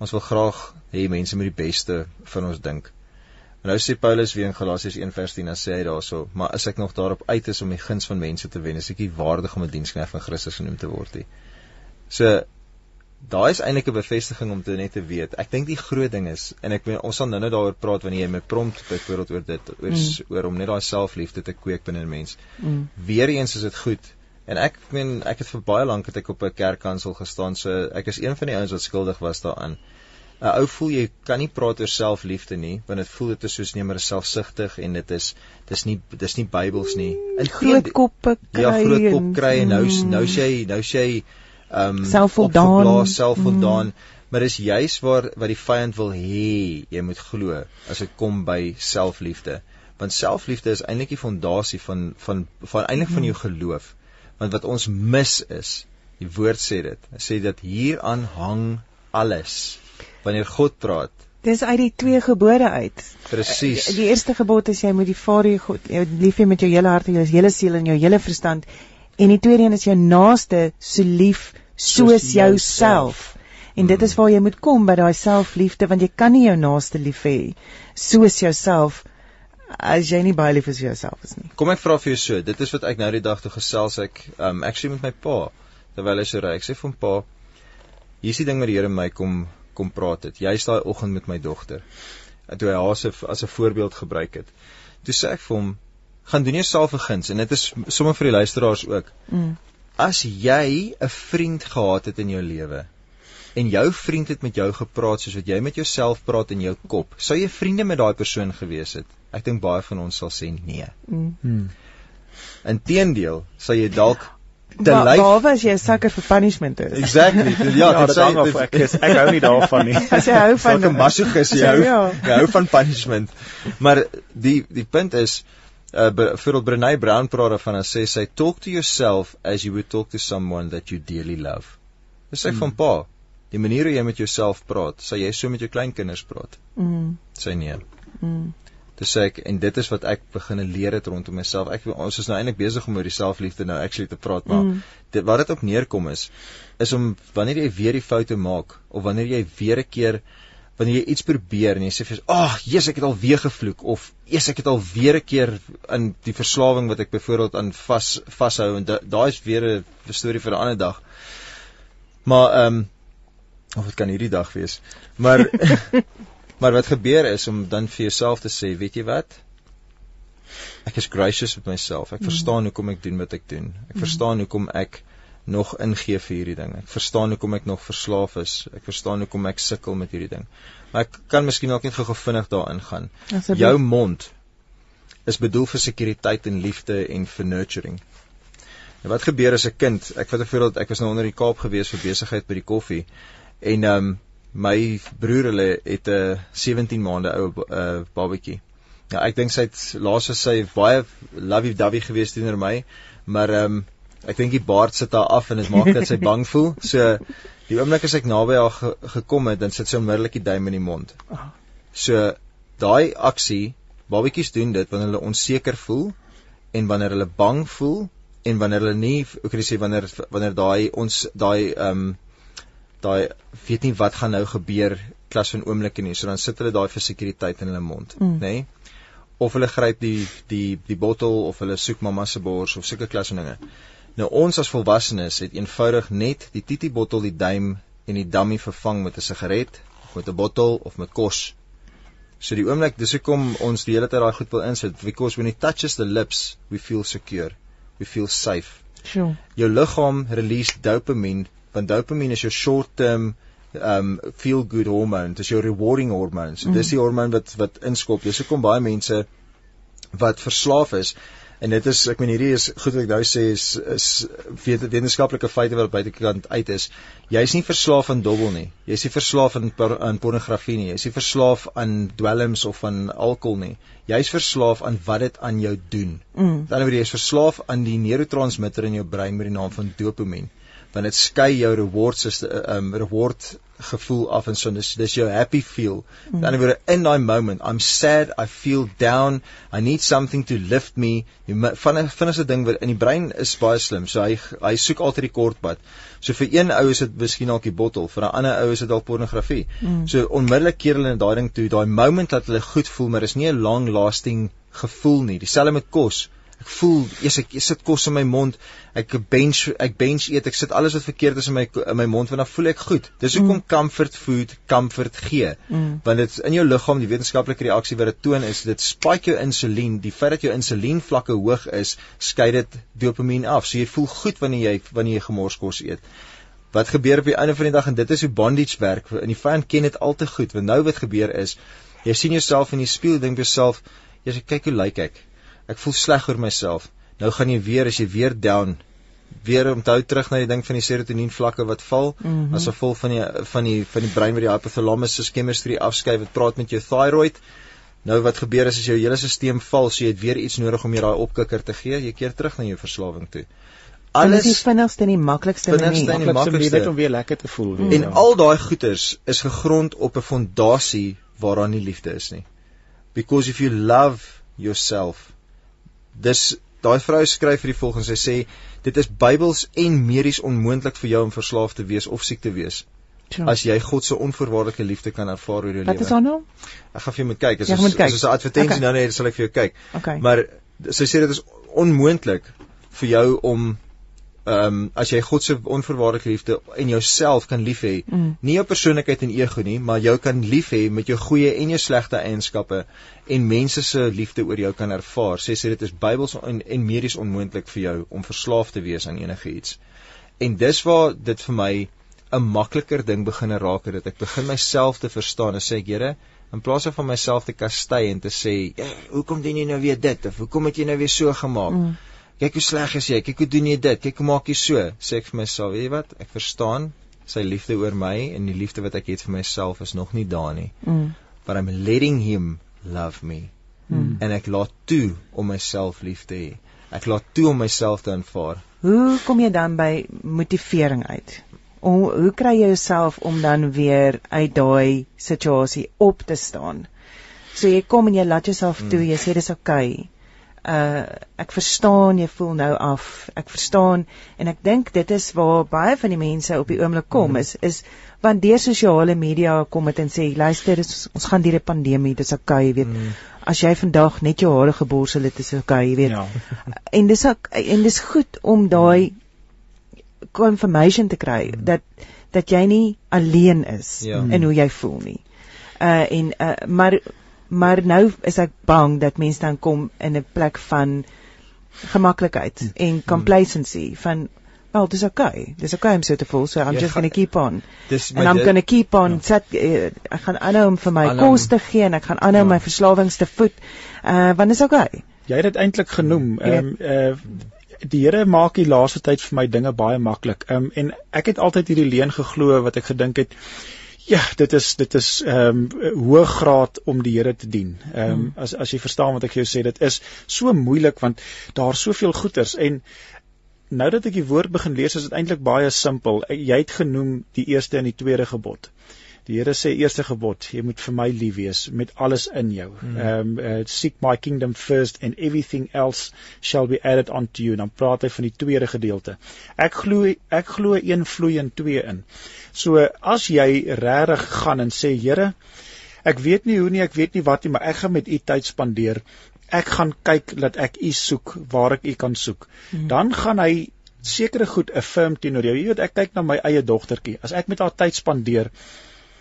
ons wil graag hê mense moet die beste van ons dink. Nou sê Paulus weer in Galasiërs 1:10 dan sê hy daarso, maar as ek nog daarop uit is om die guns van mense te wen, is ek nie waardig om 'n diensknegt van Christus genoem te word nie. So daai is eintlik 'n bevestiging om te net te weet. Ek dink die groot ding is en ek weet ons sal nou-nou daaroor praat wanneer jy my prompt byvoorbeeld oor dit oor mm. oor om net daai selfliefde te kweek binne 'n mens. Mm. Weereens is dit goed. En ek meen ek het vir baie lank het ek op 'n kerkkansel gestaan, so ek is een van die ouens wat skuldig was daaraan. 'n ou voel jy kan nie praat oor selfliefde nie want dit voel dit is soos nemer selfsugtig en dit is dis nie dis nie Bybels nie. In groot koppe kry ja groot kop kry en nou nou sê jy nou sê jy ehm um, selfvoldaan selfvoldaan. Mm. maar dis juis waar wat die vyand wil hê jy moet glo as dit kom by selfliefde. Want selfliefde is eintlik die fondasie van van van eintlik van jou geloof. Want wat ons mis is die woord sê dit. Sê dat hieraan hang alles wanneer God praat. Dis uit die twee gebode uit. Presies. Die eerste gebod is jy moet die Vader jou God jou lief hê met jou hele hart en jou hele siel en jou hele verstand. En die tweede een is jou naaste so lief soos jouself. En dit is waar jy moet kom by daai selfliefde want jy kan nie jou naaste lief hê soos jouself as jy nie baie lief is vir jouself is nie. Kom ek vra vir jou so, dit is wat ek nou die dag toe gesels ek um actually met my pa terwyl hy so ry. Ek sê vir hom pa, hier's die ding wat die Here my kom kom praat het. Jy's daai oggend met my dogter. Toe hy haar as 'n voorbeeld gebruik het. Toe sê ek vir hom, gaan doen jouself 'n guns en dit is sommer vir die luisteraars ook. Mm. As jy 'n vriend gehad het in jou lewe en jou vriend het met jou gepraat soos wat jy met jouself praat in jou kop, sou jy vriende met daai persoon gewees het? Ek dink baie van ons sal sê nee. Mm. Inteendeel, sal jy dalk te Wa- lyf Behalwe as jy 'n sucker vir punishment is. Exactly. Ja, *laughs* Ja, dit dit hang af sê ek is, ek hou nie daarvan nie. *laughs* As jy hou van 'n masochis jy Ja, hou. ja. Jy hou van punishment. Maar die die punt is uh vir Brené Brown praat daarvan en sê sy talk to yourself as you would talk to someone that you dearly love. Dis sê Hmm. van pa, die manier hoe jy met jouself praat, sal jy so met jou kleinkinders praat. Mm. Sy nee. Mm. Dis sê ek en dit is wat ek begine leer het rondom myself. Ek ons is nou eintlik besig om oor die selfliefde nou actually te praat, maar Mm. dit wat dit op neerkom is is om wanneer jy weer die foute maak of wanneer jy weer 'n keer wanneer jy iets probeer en jy sê vir ag, oh, Jesus, ek het al weer gevloek of Jesus, ek het al weer 'n keer in die verslawing wat ek byvoorbeeld aan vas vashou en da- daai is weer 'n storie vir 'n ander dag. Maar ehm um, of dit kan hierdie dag wees. Maar *laughs* *laughs* maar wat gebeur is om dan vir jouself te sê, weet jy wat? Ek is gracious met myself. Ek verstaan hoekom ek doen wat ek doen. Ek verstaan hoekom ek nog ingee vir hierdie ding. Ek verstaan hoekom ek nog verslaaf is. Ek verstaan hoekom ek sukkel met hierdie ding. Maar ek kan miskien dalk net gou-gou vinnig daarin gaan. Jou mond is bedoel vir sekuriteit en liefde en vir nurturing. En wat gebeur as 'n kind? Ek vat 'n voorbeeld, ek was nou onder die Kaap gewees vir besigheid by die koffie en ehm um, my broer hulle het 'n 17 maande ou uh, babatjie. Ja, ek dink sy het laas was sy baie lovey-dovey gewees teenoor my, maar ehm um, ek dink die baard sit haar af en dit maak dat sy *laughs* bang voel. So die oomblik as ek naby haar ge gekom het, dan sit sy onmiddellik die duim in die mond. Ah. So daai aksie, babatjies doen dit wanneer hulle onseker voel en wanneer hulle bang voel en wanneer hulle nie hoe kan sê wanneer wanneer daai ons daai ehm um, daai weet nie wat gaan nou gebeur klas van oomblikke nie. So dan sit hulle daai vir sekuriteit in hulle mond, Mm. nê? Nee? Of hulle gryp die die die bottel of hulle soek mamma se bors of sulke klas van dinge. Nou ons as volwassenes het eenvoudig net die titi bottel, die duim en die dummy vervang met 'n sigaret of met 'n bottel of met kos. So die oomblik dis hoekom ons die hele tyd daai goed wil insit because when it touches the lips we feel secure. We feel safe Sure. jou liggaam release dopamine want dopamine is jou short term um feel good hormone dis jou rewarding hormone so dis die hormoon wat wat inskop. Dis hoekom baie mense wat verslaaf is en dit is ek meen hierdie is goed wat ek nou sê is is wetenskaplike feite wat buitekant uit is. Jy's nie verslaaf aan dobbel nie. Jy's nie verslaaf aan aan pornografie nie. Jy's nie verslaaf aan dwelms of aan alkohol nie. Jy's verslaaf aan wat dit aan jou doen. Mm. Ander wyse jy is verslaaf aan die neurotransmitter in jou brein met die naam van dopamien. Want dit skei jou reward um reward gevoel af en so dis dis jou happy feel. Aan die ander wyse in daai moment, I'm sad, I feel down, I need something to lift me. Van 'n vinnige ding wat in die brein is baie slim. So hy hy soek altyd die kortpad. So vir een ou is dit miskien dalk die bottel, vir 'n ander ou is dit dalk pornografie. Mm. So onmiddellik keer hulle in daai ding toe, daai moment dat hulle goed voel, maar is nie 'n long lasting gevoel nie. Dieselfde met kos. Ek voel, eers ek, ek sit kos in my mond, ek bench ek bench eet, ek sit alles wat verkeerd is in my in my mond want dan voel ek goed. Dis hoekom comfort food comfort gee. Mm. Want dit in jou liggaam die wetenskaplike reaksie wat dit toon is dit spike jou insulien. Die feit dat jou insulien vlakke hoog is, skei dit dopamien af. So jy voel goed wanneer jy wanneer jy gemors kos eet. Wat gebeur op die einde van die dag en dit is hoe bondage werk. En die vyand ken dit al te goed. Want nou wat gebeur is, jy sien jouself in die spieël, dink jouself, jy kyk hoe lyk ek. Ek voel sleg oor myself. Nou gaan jy weer as jy weer down weer onthou terug na die ding van die serotonien vlakke wat val mm. -hmm. as gevolg van die van die van die brein wat die hypothalamus se chemistry afskei wat praat met jou thyroid. Nou wat gebeur is as jou hele stelsel val, so jy het weer iets nodig om jy daai opkikker te gee, jy keer terug na jou verslawing toe. En dit is die Alles vinnigste en die maklikste manier. en die Maklikste om weer lekker te voel. weet En jy. al daai goeters is gegrond op 'n fondasie waaraan nie liefde is nie. Because if you love yourself, dis daai vrou skryf vir die volgende, sy sê dit is Bybels en medies onmoontlik vir jou om verslaaf te wees of siek te wees Sure. as jy God se onvoorwaardelike liefde kan ervaar oor jou Wat is lewe. haar naam? Ek gaan vir jou moet kyk, as Jy ons as ons 'n advertensie Okay. nou net sal ek vir jou kyk. Okay. Maar sy sê dit is onmoontlik vir jou om ehm um, as jy God se onvoorwaardelike liefde in jouself kan lief hê, Mm. nie jou persoonlikheid en ego nie, maar jou kan lief hê met jou goeie en jou slegte eienskappe en mense se liefde oor jou kan ervaar. Sy sê dit is Bybels en, en medies onmoontlik vir jou om verslaaf te wees aan enige iets. En dis waar dit vir my 'n makliker ding begin raak het dat ek begin myself te verstaan en sê ek Here in plaas van myself te kastei en te sê ja, hoekom doen jy nou weer dit of hoekom het jy nou weer so gemaak mm. Kyk hoe sleg is jy kyk hoe doen jy dit kyk hoe maak jy so sê ek vir myself weet jy wat ek verstaan sy liefde oor my en die liefde wat ek het vir myself is nog nie daar nie mm. but I'm letting him love me mm. en ek laat toe om myself lief te hê ek laat toe om myself te aanvaar hoe kom jy dan by motivering uit hoe hoe kry jy jouself om dan weer uit daai situasie op te staan? So jy kom en jy laat jouself toe, jy sê dis oukei. Okay. Uh ek verstaan jy voel nou af. Ek verstaan en ek dink dit is waar baie van die mense op die oomblik kom is is want deur sosiale media kom dit en sê luister is, ons gaan deur 'n pandemie, dis oukei, okay, weet. Mm. As jy vandag net jou hare geborsel het, is oukei, okay, weet. Ja. *laughs* En dis ook en dis goed om daai confirmation te kry mm. dat dat jy nie alleen is ja. in hoe jy voel nie. Uh en uh maar maar nou is ek bang dat mense dan kom in 'n plek van gemaklikheid mm. en complacency mm. van well dis okay. Dis okay I'm so to full so I'm jy just going to keep on. Dis and I'm going to keep on ja. set uh, ek gaan aanhou om vir my kos te gee en ek gaan aanhou ja. my verslawings te voed. Uh want dis okay. Jy het dit eintlik genoem. Ehm um, uh die Here maak die laaste tyd vir my dinge baie maklik. Ehm um, en ek het altyd hierdie leuen geglo wat ek gedink het ja, dit is dit is ehm um, hoë graad om die Here te dien. Ehm um, as as jy verstaan wat ek jou sê, dit is so moeilik want daar's soveel goeters en nou dat ek die woord begin lees, is dit eintlik baie simpel. Jy het genoem die eerste en die tweede gebod. Die Here sê eerste gebod, jy moet vir my lief wees met alles in jou. Hmm. Ehm um, uh, seek my kingdom first and everything else shall be added onto you. Dan praat hy van die tweede gedeelte. Ek glo ek glo een vloei in twee in. So as jy regtig gaan en sê Here, ek weet nie hoe nie, ek weet nie wat nie, maar ek gaan met u tyd spandeer. Ek gaan kyk dat ek u soek waar ek u kan soek. Hmm. Dan gaan hy sekere goed affirm teenoor jou. Jy weet ek kyk na my eie dogtertjie. As ek met haar tyd spandeer,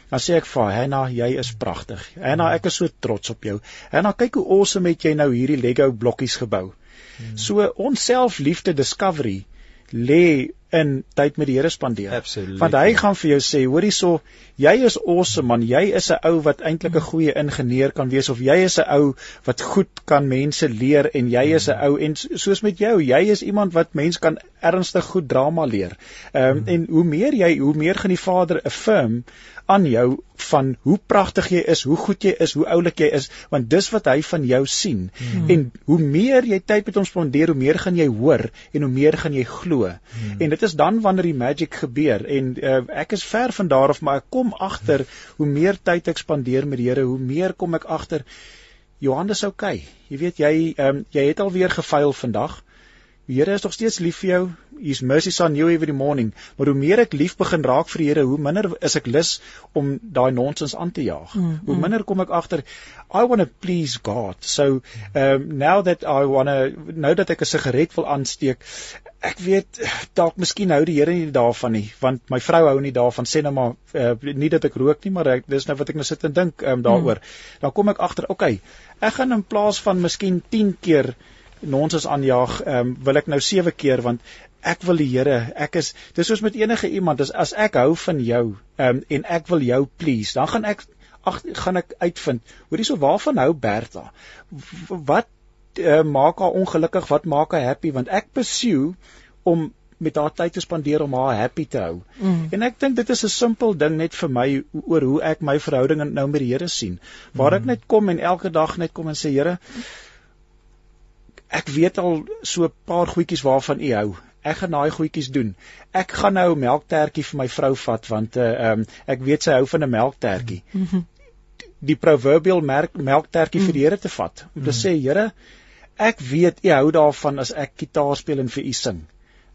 Dan sê ek vir haar, "Hanna, jy is pragtig. Hanna, ek is so trots op jou. Hanna, kyk hoe awesome het jy nou hierdie Lego blokkies gebou." Hmm. So ons selfliefde discovery lê in tyd met die Here spandeer. Absoluut. Want hy gaan vir jou sê, hoor hierso, jy is awesome man, jy is 'n ou wat eintlik 'n goeie ingenieur kan wees of jy is 'n ou wat goed kan mense leer en jy is 'n ou en soos met jou, jy is iemand wat mense kan ernstig goed drama leer. Ehm um, mm. en hoe meer jy, hoe meer gaan die Vader affirm aan jou van hoe pragtig jy is, hoe goed jy is, hoe oulik jy is, want dis wat hy van jou sien. Hmm. En hoe meer jy tyd met hom spandeer, hoe meer gaan jy hoor en hoe meer gaan jy glo. Hmm. En dit is dan wanneer die magic gebeur en uh, ek is ver van daar af, maar ek kom agter hoe meer tyd ek spandeer met die Here, hoe meer kom ek agter Johannes oukei. Okay. Jy weet jy um, jy het alweer gefaal vandag. Die Here is nog steeds lief vir jou. His mercies are new every morning. Maar hoe meer ek lief begin raak vir die Here, hoe minder is ek lus om daai nonsens aan te jaag. Mm, hoe mm. minder kom ek agter I want to please God. So um now that I want to nou dat ek 'n sigaret wil aansteek, ek weet dalk miskien hou die Here nie daarvan nie, want my vrou hou nie daarvan sê nou maar uh, nie dat ek rook nie, maar ek, dis nou wat ek nou sit en dink um, daaroor. Mm. Dan kom ek agter, okay, ek gaan in plaas van miskien 10 keer nonsens aanjaag, ehm um, wil ek nou sewe keer want ek wil die Here, ek is dis soos met enige iemand, as, as ek hou van jou, ehm um, en ek wil jou please, dan gaan ek ag gaan ek uitvind. Hoorie so waarvan hou Bertha? Wat uh, maak haar ongelukkig? Wat maak haar happy? Want ek pursue om met haar tyd te spandeer om haar happy te hou. Mm. En ek dink dit is 'n simpel ding net vir my oor hoe ek my verhouding nou met die Here sien. Waar mm. ek net kom en elke dag net kom en sê Here, ek weet al so 'n paar goedjies waarvan u hou. Ek gaan daai goedjies doen. Ek gaan nou 'n melktertjie vir my vrou vat want uh, um, ek weet sy hou van 'n melktertjie. Mm -hmm. Die proverbial merk melktertjie mm -hmm. vir die Here te vat. Om te mm -hmm. sê, Here, ek weet u hou daarvan as ek gitaar speel en vir u sing.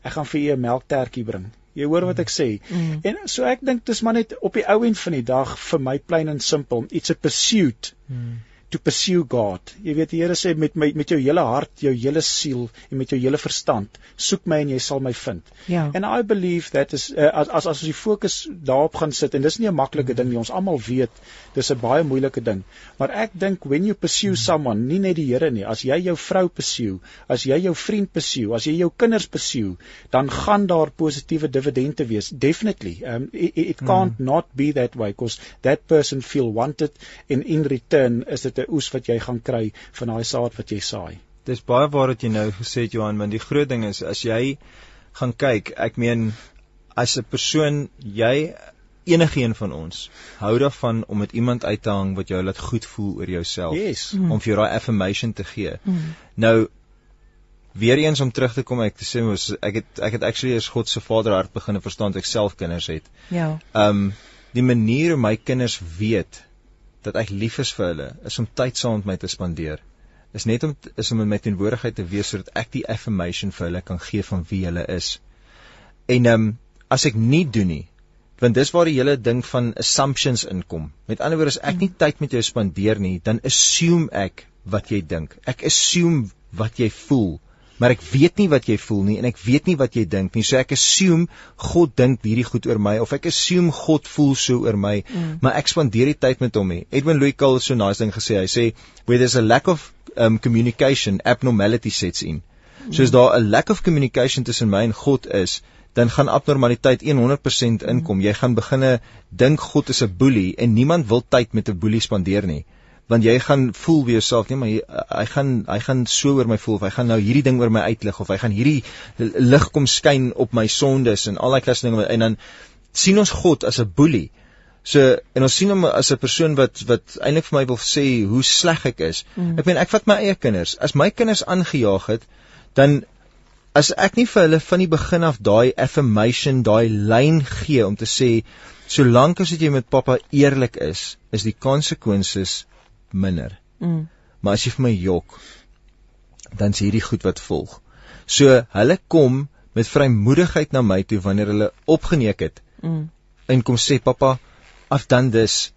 Ek gaan vir u 'n melktertjie bring. Jy hoor wat ek sê. Mm -hmm. En so ek dink dis maar net op die ou end van die dag vir my plain en simpel, it's a pursuit. Mm -hmm to pursue God. Jy weet die Here sê met my met jou hele hart, jou hele siel en met jou hele verstand, soek my en jy sal my vind. Ja. And I believe that is uh, as as as ons die fokus daarop gaan sit en dis nie 'n maklike ding nie. Ons almal weet dis 'n baie moeilike ding. Maar ek dink when you pursue someone, nie net die Here nie, as jy jou vrou pursue, as jy jou vriend pursue, as jy jou kinders pursue, dan gaan daar positiewe dividende wees. Definitely. Um it, it can't mm. not be that way because that person feel wanted and in return is dit 'n oes wat jy gaan kry van daai saad wat jy saai. Dis baie waar wat jy nou gesê het Johan, want die groot ding is as jy gaan kyk, ek meen as 'n persoon jy enigeen van ons hou daarvan om met iemand uit te hang wat jou laat goed voel oor jouself yes. mm. om vir jou daai affirmation te gee. Mm. Nou weer eens om terug te kom ek te sê mos ek het ek het actually as God se vaderhart begin verstaan ek self kinders het. Ja. Ehm um, die manier hoe my kinders weet dat ek lief is vir hulle is om tyd saam met my te spandeer. Is net om is om in my teenwoordigheid te wees sodat ek die affirmation vir hulle kan gee van wie hulle is. En ehm um, as ek nie doen nie, want dis waar die hele ding van assumptions inkom. Met ander woorde, as ek nie tyd met jou spandeer nie, dan assume ek wat jy dink. Ek assume wat jy voel maar ek weet nie wat jy voel nie en ek weet nie wat jy dink nie. So ek assume God dink hierdie goed oor my of ek assume God voel so oor my, mm. maar ek spandeer die tyd met hom nie. Edwin Louis Cole het so 'n nice ding gesê. Hy sê where there's a lack of um, communication, abnormality sets in. Mm. So as daar 'n lack of communication tussen my en God is, dan gaan abnormaliteit 100% inkom. Mm. Jy gaan beginne dink God is 'n boelie en niemand wil tyd met 'n boelie spandeer nie want jy gaan voel weer jouself nie maar hy, hy gaan hy gaan so oor my voel of hy gaan nou hierdie ding oor my uitlig of hy gaan hierdie lig kom skyn op my sondes en al daai klas dinge en dan sien ons God as 'n boelie. So en ons sien hom as 'n persoon wat wat eintlik vir my wil sê hoe sleg ek is. Mm. Ek meen ek vat my eie kinders. As my kinders aangejaag het, dan as ek nie vir hulle van die begin af daai affirmation, daai lyn gee om te sê solank as jy met pappa eerlik is, is die konsekwensies minder. Mm. Maar as jy vir my jok, dan is hierdie goed wat volg. So hulle kom met vrymoedigheid na my toe wanneer hulle opgeneek het. Mm. En kom sê pappa, I've done this.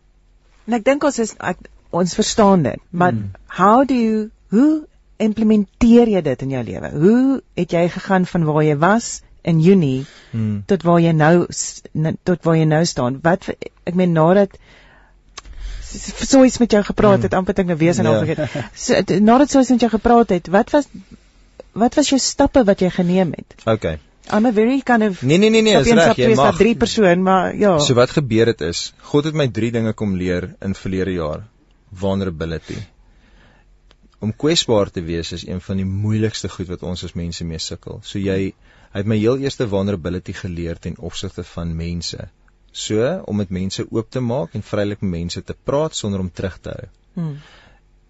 En ek dink ons is ek, ons verstaan dit, maar mm. how do you hoe implementeer jy dit in jou lewe? Hoe het jy gegaan van waar jy was in Junie mm. tot waar jy nou tot waar jy nou staan? Wat ek meen nadat so iets met jou gepraat het, mm. amper dinge wees en al ja. vergeet. So nadat so iets met jou gepraat het, wat was wat was jou stappe wat jy geneem het? Okay. I'm a very kind of Nee nee nee nee, is reg, jy mag drie persoon, maar ja. So wat gebeur het is, God het my drie dinge kom leer in verlede jaar. Vulnerability. Om kwesbaar te wees is een van die moeilikste goed wat ons as mense mee sukkel. So jy hy het my heel eerste vulnerability geleer ten opsigte van mense. So om met mense oop te maak en vrylik met mense te praat sonder om terug te hou. Hmm.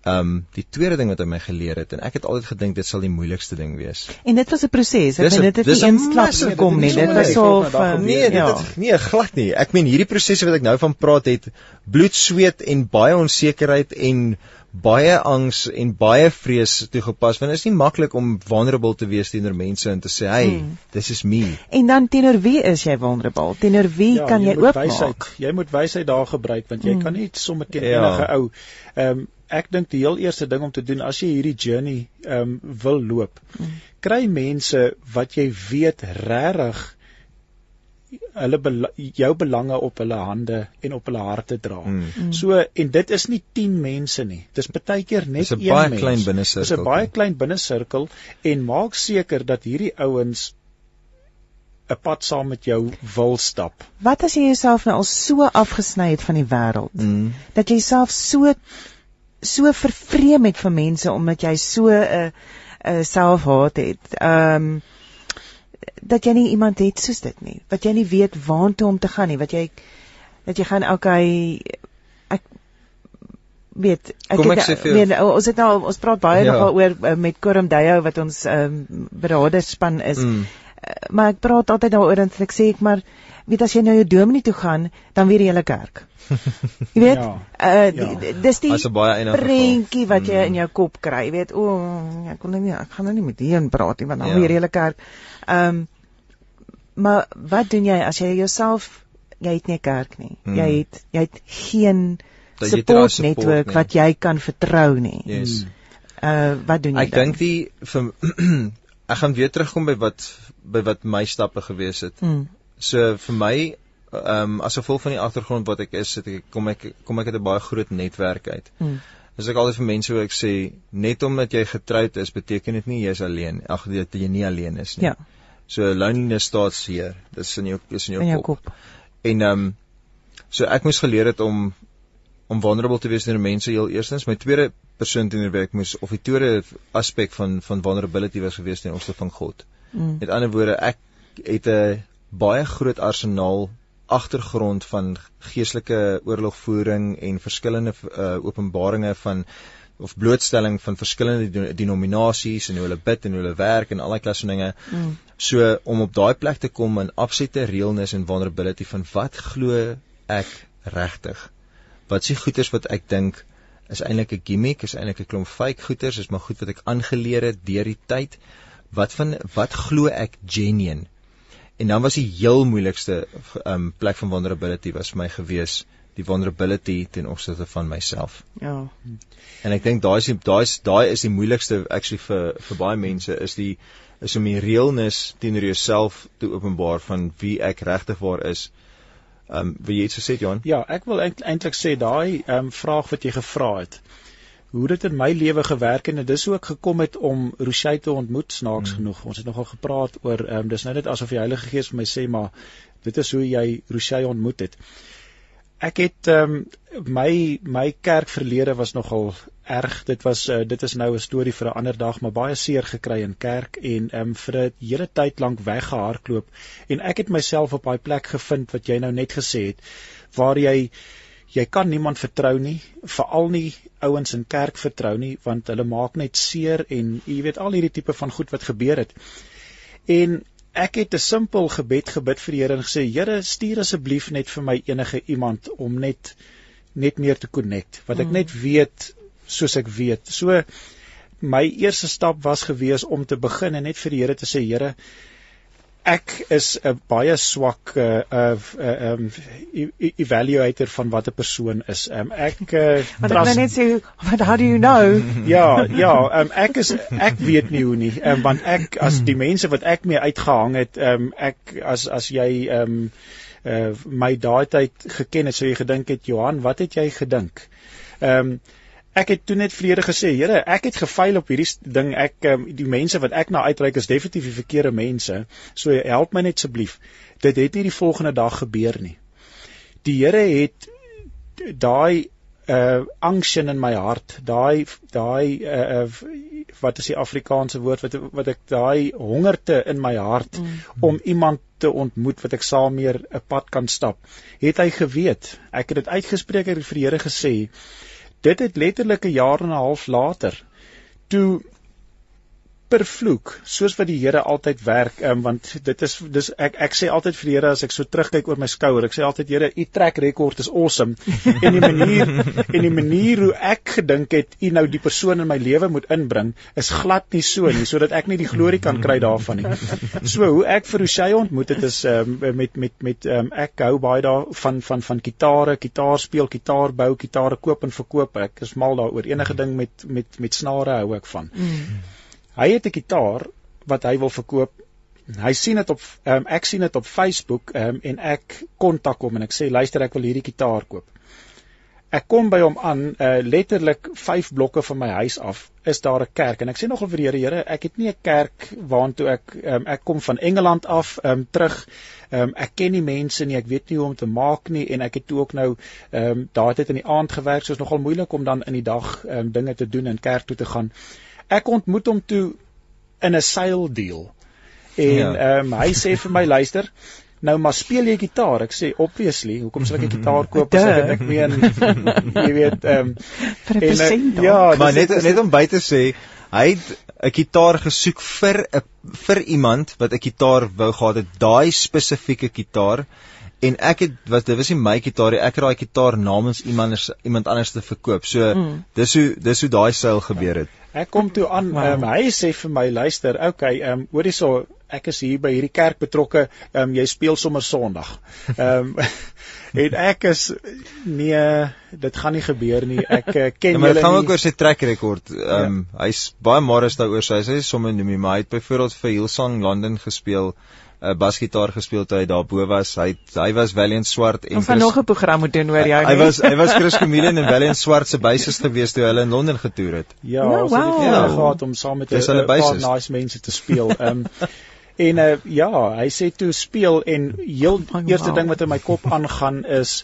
Ehm um, die tweede ding wat hy my geleer het en ek het altyd gedink dit sal die moeilikste ding wees. En dit was 'n proses. Ek meen dit het nie eensklaps gekom nie. Dit was so nee, dit ja. het nee, glad nie. Ek meen hierdie prosesse wat ek nou van praat het bloed, sweet en baie onsekerheid en baie angs en baie vrees toegepas want dit is nie maklik om vulnerable te wees teenoor mense en te sê hey hmm. this is me en dan teenoor wie is jy vulnerable teenoor wie ja, kan jy, jy oopmaak jy moet wysheid daar gebruik want jy hmm. kan nie sommer teen ja. enige ou ehm um, ek dink die heel eerste ding om te doen as jy hierdie journey ehm um, wil loop hmm. kry mense wat jy weet regtig hulle bela jou belange op hulle hande en op hulle harte dra. Mm. So en dit is nie 10 mense nie. Dis baie keer net een mens. Dis 'n baie klein binnesirkel. Dis 'n baie klein binnesirkel en maak seker dat hierdie ouens 'n pad saam met jou wil stap. Wat as jy jouself nou al so afgesny het van die wêreld mm. dat jy jouself so so vervreem het van mense omdat jy so 'n uh, 'n uh, selfhaat het. Ehm um, dat jy nie iemand het soos dit nie. Wat jy nie weet waartoe om te gaan nie. Wat jy dat jy gaan okay ek weet ek Kom het ek weet ons het nou ons praat baie ja. nog oor uh, met Koram Dayo wat ons ehm um, beraderspan is. Mm. Uh, maar ek praat altyd daaroor en ek sê ek maar weet as jy nou jou dominee toe gaan, dan weer die hele kerk. *laughs* Jy weet, ja, uh, ja. dis die prentjie wat jy mm. in jou kop kry, jy weet, o, oh, ek kon nou nie ek gaan nou nie met hom praat nie want dan ja. weer die hele kerk. Ehm um, maar wat doen jy as jy jouself jy het nie kerk nie. Mm. Jy het jy het geen dat daar support netwerk nie. wat jy kan vertrou nie. Yes. Uh wat doen jy Ek dink die vir *clears throat* ek gaan weer terugkom by wat by wat my stappe gewees het. Hmm. So vir my ehm um, as gevolg van die agtergrond wat ek is, het ek kom ek kom ek uit 'n baie groot netwerk uit. Hmm. Dis ek altyd vir mense wat ek sê net omdat jy getroud is beteken dit nie jy's alleen. Ag dat jy nie alleen is nie. Ja. So loneliness starts here. Dis in jou is in jou, In jou kop. kop. En ehm um, so ek moes geleer het om om vulnerable te wees teenoor mense heel eerstens. My tweede persoon teenoor wie ek moes of die tweede aspek van van vulnerability was gewees teenoor opsigte van God. Mm. Met ander woorde, ek het 'n baie groot arsenaal agtergrond van geestelike oorlogvoering en verskillende uh, openbaringe van of blootstelling van verskillende de- denominasies en hoe hulle bid en hoe hulle werk en al daai klas van dinge. Mm. So om op daai plek te kom in absolute realness en vulnerability van wat glo ek regtig? Wat s'ie goeders wat ek dink is eintlik 'n gimmick, is eintlik 'n klomp fake goeders, is maar goed wat ek aangeleer het deur die tyd. Wat van wat glo ek genuine? En dan was die heel moeilikste um plek van vulnerability was vir my gewees die vulnerability ten opsigte van myself. Ja. En ek dink daai is daai is daai is die moeilikste actually vir vir baie mense is die is om die realness teenoor jouself te openbaar van wie ek regtig waar is. Um wil jy iets gesê Johan? Ja, ek wil eintlik sê daai ehm um, vraag wat jy gevra het. Hoe dit in my lewe gewerk het en dis ek gekom het om Rochelle te ontmoet snaaks Mm. mm. genoeg. Ons het nogal gepraat oor ehm um, dis nou net asof die Heilige Gees vir my sê maar dit is hoe jy Rochelle ontmoet het. Ek het ehm um, my my kerkverlede was nogal erg. Dit was uh, dit is nou 'n storie vir 'n ander dag, maar baie seer gekry in kerk en ehm um, vir 'n hele tyd lank weggehardloop en ek het myself op daai plek gevind wat jy nou net gesê het waar jy jy kan niemand vertrou nie, veral nie ouens in kerk vertrou nie want hulle maak net seer en jy weet al hierdie tipe van goed wat gebeur het. En ek het 'n simpel gebed gebid vir die Here en gesê Here, stuur asseblief net vir my enige iemand om net net meer te connect, wat ek Mm. net weet soos ek weet. So my eerste stap was gewees om te begin en net vir die Here te sê Here, ek is 'n baie swak uh uh um evaluator van wat 'n persoon is. Um ek uh, Want ek wil net sê what how do you know? *laughs* Ja, ja, um, ek is ek weet nie hoe nie, um, want ek as die mense wat ek mee uitgehang het, um, ek as as jy um, uh, my daai tyd geken het, sou jy gedink het Johan, wat het jy gedink? Ehm um, ek het toe net vrede gesê, Here, ek het gefaal op hierdie ding. Ek um, die mense wat ek na uitreik is definitief die verkeerde mense. So help my net asseblief. Dit het nie die volgende dag gebeur nie. Die Here het daai uh angsien in my hart, daai daai uh, uh wat is die Afrikaanse woord wat wat ek daai hongerte in my hart mm. om iemand te ontmoet wat ek saam meer 'n pad kan stap. Het hy geweet. Ek het dit uitgespreek en vir die Here gesê. Dit het letterlik 'n jaar en 'n half later toe per vloek soos wat die Here altyd werk um, want dit is dis ek ek sê altyd vir die Here as ek so terugkyk oor my skouer ek sê altyd Here u trek rekord is awesome. En die manier en die manier hoe ek gedink het u nou die persoon in my lewe moet inbring is glad nie so nie sodat ek nie die glorie kan kry daarvan nie. So hoe ek vir Rochelle ontmoet het is um, met met met um, ek hou baie daarvan van van gitare gitaar speel gitaar bou gitare koop en verkoop. Ek is mal daaroor. Enige ding met met met snare hou ek van. Mm. Hy het 'n gitaar wat hy wil verkoop. Hy sien dit op um, ek sien dit op Facebook um, en ek kontak hom en ek sê luister ek wil hierdie gitaar koop. Ek kom by hom aan, uh, letterlik 5 blokke van my huis af is daar 'n kerk en ek sê nogal vir die Here, Here, ek het nie 'n kerk waartoe ek um, ek kom van Engeland af um, terug. Um, ek ken nie mense nie, ek weet nie hoe om te maak nie en ek het toe ook nou ehm um, daai tyd in die aand gewerk, so is nogal moeilik om dan in die dag ehm um, dinge te doen en kerk toe te gaan. Ek ontmoet hom toe in 'n sale deal. En Ja. ehm um, hy sê vir my luister, nou maar speel jy gitaar? Ek sê obviously, hoekom sal ek 'n gitaar koop as ek dit ek meen jy weet ehm um, Vir 'n persent. ja, maar net dis- net om by te sê, hy het 'n gitaar gesoek vir 'n vir iemand wat 'n gitaar wou gehad het, daai spesifieke gitaar en ek het wat dit was nie my gitaar nie ek het daai gitaar namens iemand anders iemand anders te verkoop. So mm. dis hoe dis hoe daai seil gebeur het. Ek kom toe aan wow. um, hy sê vir my luister okay ehm um, hoorie so ek is hier by hierdie kerk betrokke ehm um, jy speel sommer Sondag. Ehm um, *laughs* en ek is nee dit gaan nie gebeur nie. Ek uh, ken ja, julle nie gaan ook oor sy track record ehm um, ja. hy's baie modest daaroor sy sê sommer noem hy maar hy het byvoorbeeld vir Hillsong London gespeel. 'n uh, basgitaar gespeel toe hy daarbo was. Hy hy was Valiant Swart en Ons nog 'n program moet doen oor jou nie. Hy was hy was Chris *laughs* Chameleon en Valiant Swart se bassist gewees toe hulle in Londen getoer het. Ja, oh, wow. ons het ja. gehad om saam met 'n paar nice mense te speel. Ehm um, *laughs* en uh, ja, hy sê toe speel en heel oh, eerste wow. ding wat in my kop aangaan is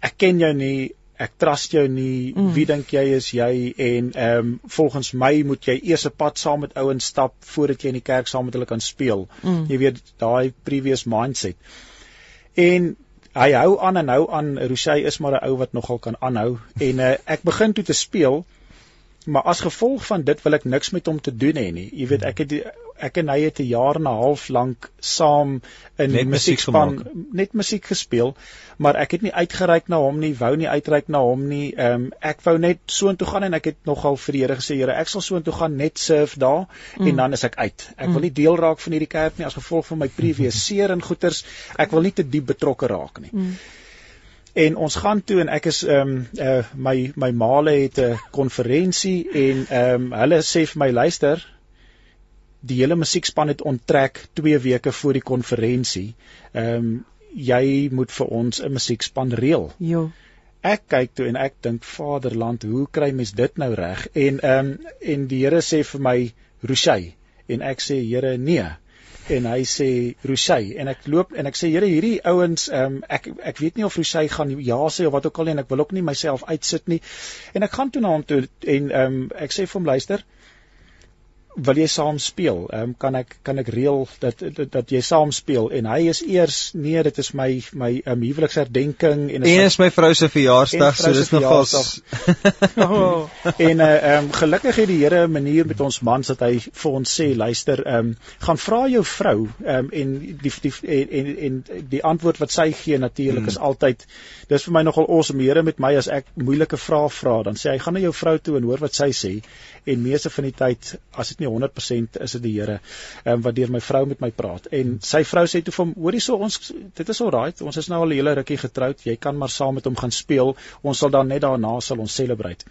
ek ken jou nie ek trust jou nie. Mm. Wie dink jy is jy? En ehm um, volgens my moet jy eers 'n pad saam met ouens stap voordat jy in die kerk saam met hulle kan speel. Mm. Jy weet daai previous mindset. En hy hou aan en hou aan. Rochey is maar 'n ou wat nogal kan aanhou en uh, ek begin toe te speel. Maar as gevolg van dit wil ek niks met hom te doen hê nie. Jy weet ek het die, ek en hy het 'n jaar en 'n half lank saam in net musiekspan net musiek gespeel, maar ek het nie uitgereik na hom nie, wou nie uitreik na hom nie. Ehm um, ek wou net soontoe gaan en ek het nogal vir die Here gesê, Here, ek sal soontoe gaan net surf daar mm. en dan is ek uit. Ek mm. wil nie deel raak van hierdie kerk nie as gevolg van my previous seer en goeters. Ek wil nie te diep betrokke raak nie. Mm. En ons gaan toe en ek is ehm um, uh, my my maale het 'n konferensie en ehm um, hulle sê vir my luister die hele musiekspan het onttrek 2 weke voor die konferensie. Ehm um, jy moet vir ons 'n musiekspan reël. Ja. Ek kyk toe en ek dink Vaderland, hoe kry mens dit nou reg? En ehm um, en die Here sê vir my Rochey en ek sê Here nee. En hy sê Rochey en ek loop en ek sê Here hierdie ouens um, ek ek weet nie of Rochey gaan ja sê of wat ook al nie en ek wil ook nie myself uitsit nie. En ek gaan toe na hom toe en um, ek sê vir hom luister wil jy saam speel? Ehm um, kan ek kan ek reël dat, dat dat jy saam speel en hy is eers nee, dit is my my um, huweliksherdenking en is, en is my vrou se verjaarsdag, so dis nogal oh. *laughs* En uh, ehm um, gelukkig het die Here 'n manier met ons mans dat hy vir ons sê, luister, ehm um, gaan vra jou vrou ehm um, en die die en en, en die antwoord wat sy gee natuurlik hmm. is altyd dis vir my nogal awesome Here met my as ek moeilike vrae vra, dan sê hy gaan na jou vrou toe en hoor wat sy sê en meeste van die tyd as dit nie 100% is dit die Here um, wat deur my vrou met my praat. En sy vrou sê toe vir hom hoorie so ons dit is alright. Ons is nou al 'n hele rukkie getroud. Jy kan maar saam met hom gaan speel. Ons sal dan net daarna sal ons celebrate.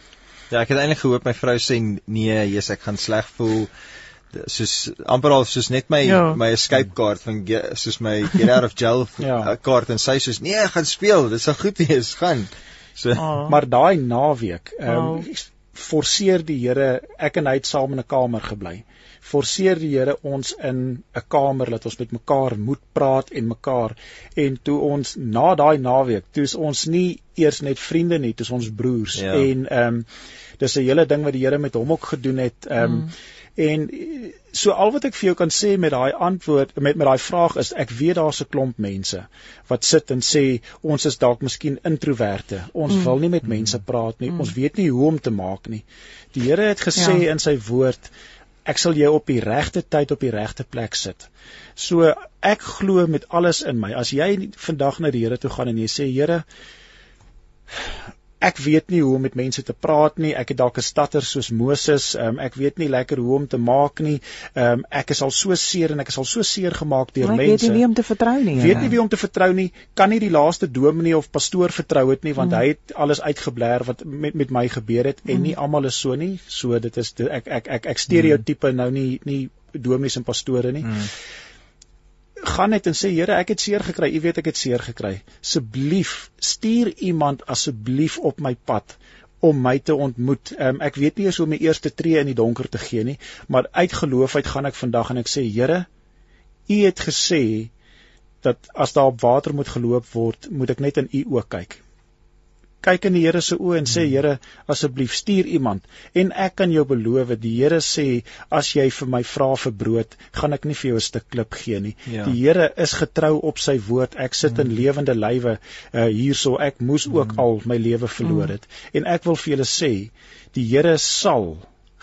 Ja ek het eintlik gehoop my vrou sê nee jy's ek gaan sleg voel. Soos amper al soos net my ja. my escape kaart van soos my get out of jail *laughs* ja. kaart. En sy sê nee gaan speel. Dit sal goed wees. Gaan. So oh. maar daai naweek ehm um, oh forceer die Here ek en hy het saam in 'n kamer gebly. Forceer die Here ons in 'n kamer dat ons met mekaar moet praat en mekaar en toe ons na daai naweek, toe is ons nie eers net vriende nie, toe ons broers ja. en ehm um, dis 'n hele ding wat die Here met hom ook gedoen het. Ehm um, mm. En so al wat ek vir jou kan sê met daai antwoord met met daai vraag is ek weet daar's 'n klomp mense wat sit en sê ons is dalk miskien introverte. Ons mm. wil nie met mense praat nie. Mm. Ons weet nie hoe om te maak nie. Die Here het gesê ja. in sy woord ek sal jou op die regte tyd op die regte plek sit. So ek glo met alles in my. As jy vandag na die Here toe gaan en jy sê Here ek weet nie hoe om met mense te praat nie. Ek het dalk 'n statter soos Moses. Um, ek weet nie lekker hoe om te maak nie. Um, ek is al so seer en ek is al so seer gemaak deur mense. Ek weet nie wie om te vertrou nie. Weet nie wie om te vertrou nie. Kan nie die laaste dominee of pastoor vertrou het nie want mm. hy het alles uitgebler wat met met my gebeur het en mm. nie almal is so nie. So dit is ek ek ek ek stereotipe mm. nou nie nie dominees en pastore nie. Mm gaan net en sê Here, ek het seer gekry. U weet ek het seer gekry. Asseblief stuur iemand asseblief op my pad om my te ontmoet. Um, ek weet nie eens hoe om my eerste tree in die donker te gee nie, maar uit geloof uit gaan ek vandag en ek sê Here, U het gesê dat as daar op water moet geloop word, moet ek net in U oë kyk kyk in die Here se oë en sê hmm. Here asseblief stuur iemand en ek kan jou beloof die Here sê as jy vir my vra vir brood gaan ek nie vir jou 'n stuk klip gee nie ja. die Here is getrou op sy woord ek sit in hmm. lewende lywe uh, hierso ek moes ook hmm. al my lewe verloor het en ek wil vir julle sê die Here sal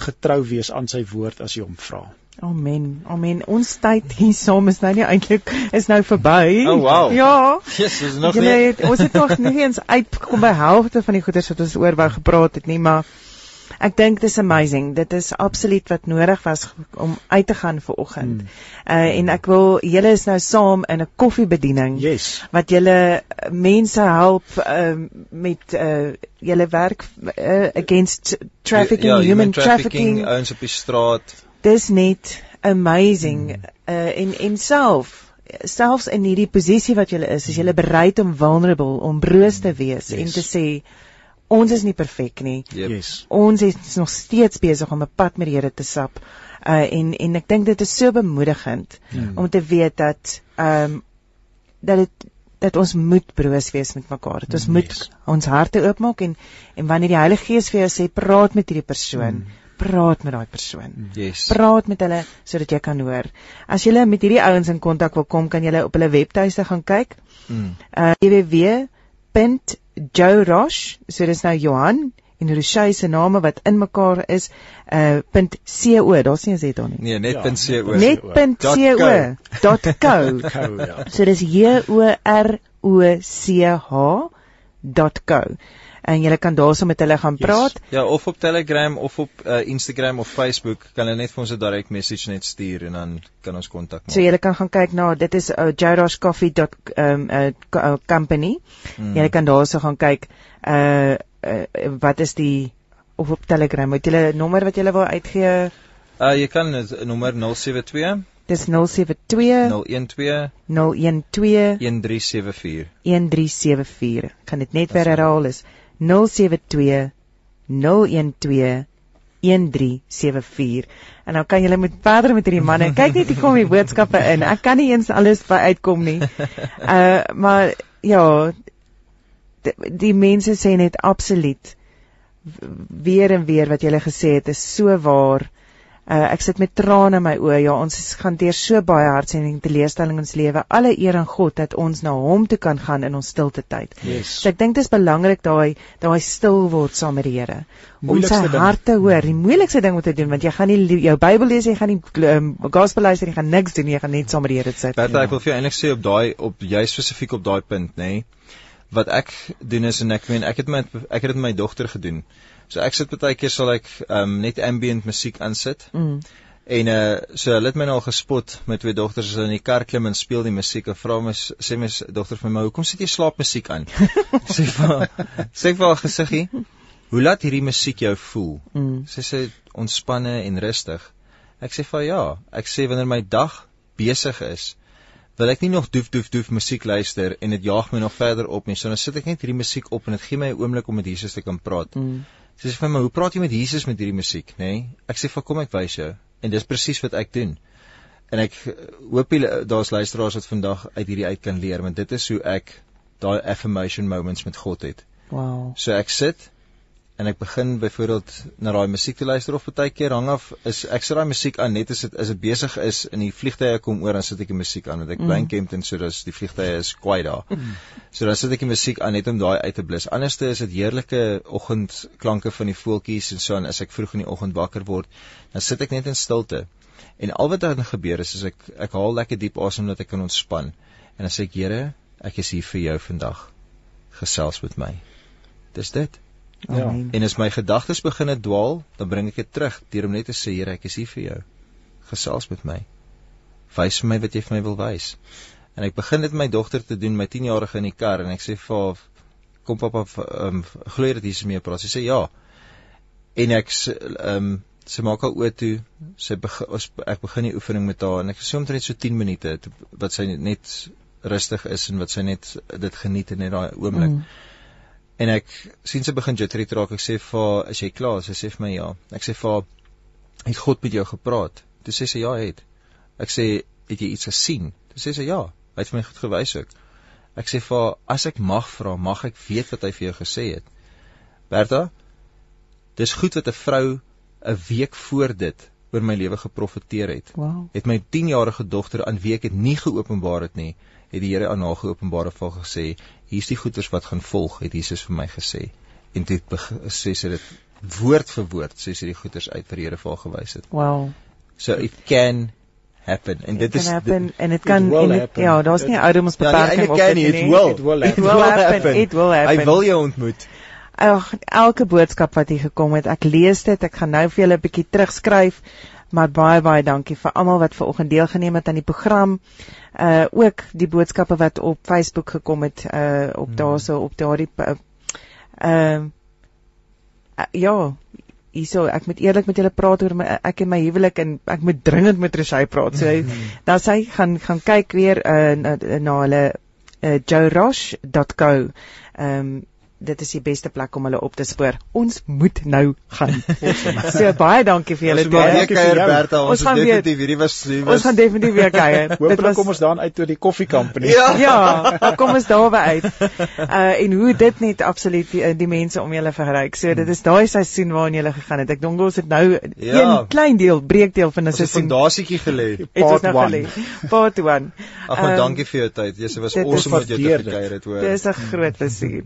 getrou wees aan sy woord as jy hom vra Amen. Amen. Ons tyd hier saam is nou nie eintlik is nou verby. Oh, wow. Ja. Jesus, nog Julle nie. het ons het nog nie eens uitgekom by helfte van die goeders wat ons oor wou gepraat het nie, maar ek dink dis amazing. Dit is absoluut wat nodig was om uit te gaan vir oggend. Hmm. Uh en ek wil julle is nou saam in 'n koffiebediening Yes. wat julle uh, mense help um, met uh julle werk uh, against trafficking, ja, human, trafficking. ouens op die straat. Dis net amazing. Mm. Uh en en self selfs in hierdie posisie wat julle is, is julle bereid om vulnerable, om broos te wees yes. en te sê ons is nie perfek nie. Yep. Yes. Ons is nog steeds besig om 'n pad met die Here te stap. Uh en en ek dink dit is so bemoedigend Hmm. om te weet dat ehm um, dat dit dat ons moet broos wees met mekaar. Dat ons moet Yes. ons harte oopmaak en en wanneer die Heilige Gees vir jou sê praat met hierdie persoon, Hmm. Praat met daai persoon. Yes. Praat met hulle sodat jy kan hoor. As jy met hierdie ouens in kontak wil kom, kan jy op hulle webtuiste gaan kyk. Mm. Uh www.joerosh, so dis nou Johan en Roshey se name wat in mekaar is uh .co, daar's nie 'n Z daar nie. Nee, net Ja, .co. net net .co.co. Kou, ja. So dis J O R O C H .co. En jy kan daarso met hulle gaan Yes. praat. Ja, of op Telegram of op uh, Instagram of Facebook kan hulle net vir ons 'n direct message net stuur en dan kan ons kontak maak. So jy kan gaan kyk na dit is uh, joeroshcoffee.um uh, co- uh, company. Mm. Jy kan daarso gaan kyk uh, uh wat is die of op Telegram. Het jy 'n nommer wat jy wil uitgee? Uh, jy kan het nommer 072 Dis 072 012 012 1374. 1374. Ek gaan dit net weer herhaal is 072 012 1374. En dan kan julle met verder met hierdie manne. Kyk net hier kom die boodskappe in. Ek kan nie eens alles by uitkom nie. *laughs* Uh maar ja, die, die mense sê net absoluut weer en weer wat julle gesê het is so waar. Uh, ek sit met trane in my oë. Ja, ons gaan deur so baie hartseer teleurstelling in ons lewe. Alle eer aan God dat ons na hom toe kan gaan in ons stilte tyd. Yes. So ek dink dit is belangrik daai daai stil word saam met die Here. Om sy hart te hoor. Die moeilikste ding om te doen want jy gaan nie jou Bybel lees, jy gaan nie um, gospel luister, jy gaan niks doen, jy gaan net saam met die Here sit. Bertha, ek wil vir jou eintlik sê op daai op jy spesifiek op daai punt, nê. Nee, wat ek doen is en ek meen ek het met ek het dit met my dogter gedoen. So ek sit baie keer sal ek um, net ambient musiek aansit. Mm. En uh so hulle het my nou al gespot met twee dogters as hulle in die kar klim en speel die musiek en vra my sê my dogter vir my hoekom sit jy slaapmusiek aan? *laughs* sê vir sê vir haar gesiggie, hoe laat hierdie musiek jou voel? Mm. Sy sê ontspanne en rustig. Ek sê vir ja, ek sê wanneer my dag besig is, wil ek nie nog doef doef doef musiek luister en dit jaag my nog verder op nie. So dan sit ek net hierdie musiek op en dit gee my 'n oomblik om met Jesus te kan praat. Mm. Sy sê vir my, "Hoe praat jy met Jesus met hierdie musiek?" nê? Nee? Ek sê, "Vir kom ek wys jou." En dis presies wat ek doen. En ek eh, hoop julle daar's luisteraars wat vandag uit hierdie uit kan leer, want dit is hoe ek daai affirmation moments met God het. Wow. So ek sit en ek begin byvoorbeeld na daai musiek te luister of baie keer hang af is ek sit daai musiek aan net as dit as dit besig is en die vliegtye kom oor dan sit ek die musiek aan want ek bly in Mm. Kempton so dis die vliegtye is kwaai daar. So dan sit ek die musiek aan net om daai uit te blus. Anderste is dit heerlike oggendklanke van die voeltjies en so en as ek vroeg in die oggend wakker word, dan sit ek net in stilte. En al wat dan gebeur is is ek ek haal lekker diep asem dat ek kan ontspan. En dan sê ek Here, ek is hier vir jou vandag. Gesels met my. Dis dit. Ja. Amen. En as my gedagtes begin het dwaal, dan bring ek dit terug deur om net te sê, Here, ek is hier vir jou. Gesels met my. Wys vir my wat jy vir my wil wys. En ek begin dit met my dogter te doen, my 10-jarige in die kar en ek sê vir haar, kom pappa, ehm um, glo jy dat Jesus mee praat? Sy sê ja. En ek ehm um, sy maak haar oë toe. Sy begin ons ek begin die oefening met haar en ek sê omtrent so 10 minute wat sy net rustig is en wat sy net dit geniet in net daai oomblik. Mm. En ek sien sy begin jittery te raak. Ek sê vir haar, "Is jy klaar?" Sy sê vir my, "Ja." Ek sê vir haar, "Het God met jou gepraat?" Toe sê sy, "Ja, het." Ek sê, "Het jy iets gesien?" Toe sê sy, "Ja." Hy het vir my goed gewys ook. Ek sê vir haar, "As ek mag vra, mag ek weet wat hy vir jou gesê het?" Bertha, dis goed wat 'n vrou 'n week voor dit oor my lewe geprofeteer het. Wow. Het my 10-jarige dogter aan wie ek dit nie geopenbaar het nie, het die Here aan haar geopenbaar en vir haar gesê, hier's die goeders wat gaan volg, het Jesus vir my gesê. En dit sê sy dit woord vir woord, sê sy die goeders uit wat die Here vir haar gewys het. Wow. So it can happen en dit is happen, en dit kan en dit, happen. ja, daar's nie ouderdomsbeperking ja, op dit nie, nie. it will It will It will happen. It will happen. Hy wil jou ontmoet. Ag, elke boodskap wat hier gekom het, ek lees dit, ek gaan nou vir julle 'n bietjie terugskryf, maar baie baie dankie vir almal wat vanoggend deelgeneem het aan die program. Uh ook die boodskappe wat op Facebook gekom het uh op Hmm. daarso op daardie uh, uh ja, hierso ek moet eerlik met julle praat oor my ek en my huwelik en ek moet dringend met Roshey praat. So Hmm. dan sy gaan gaan kyk weer uh, na, na hulle uh, joerosh.co. Ehm um, dit is die beste plek om hulle op te spoor. Ons moet nou gaan. *laughs* so baie dankie vir julle Ons moet weer dankie vir kuier jou. Bertha, Ons ons gaan definitief hierdie was hierdie Ons gaan definitief weer kuier. *laughs* Dit Hoopelik kom ons daan uit tot die koffie company. Ja. *laughs* Ja, dan kom ons daarby uit. Uh en hoe dit net absoluut die, die mense om julle verryk. So dit is daai seisoen waarin julle gegaan het. Ek dink ons het nou Ja. een klein deel breekdeel van 'n Ons het seisoen fondasietjie gelê. Part nou one. gelê. Part 1. Ag, Ehm, dankie vir jou tyd. Jy was awesome om met jou te waardeer dit. gekuier het hoor. Dis 'n groot plesier.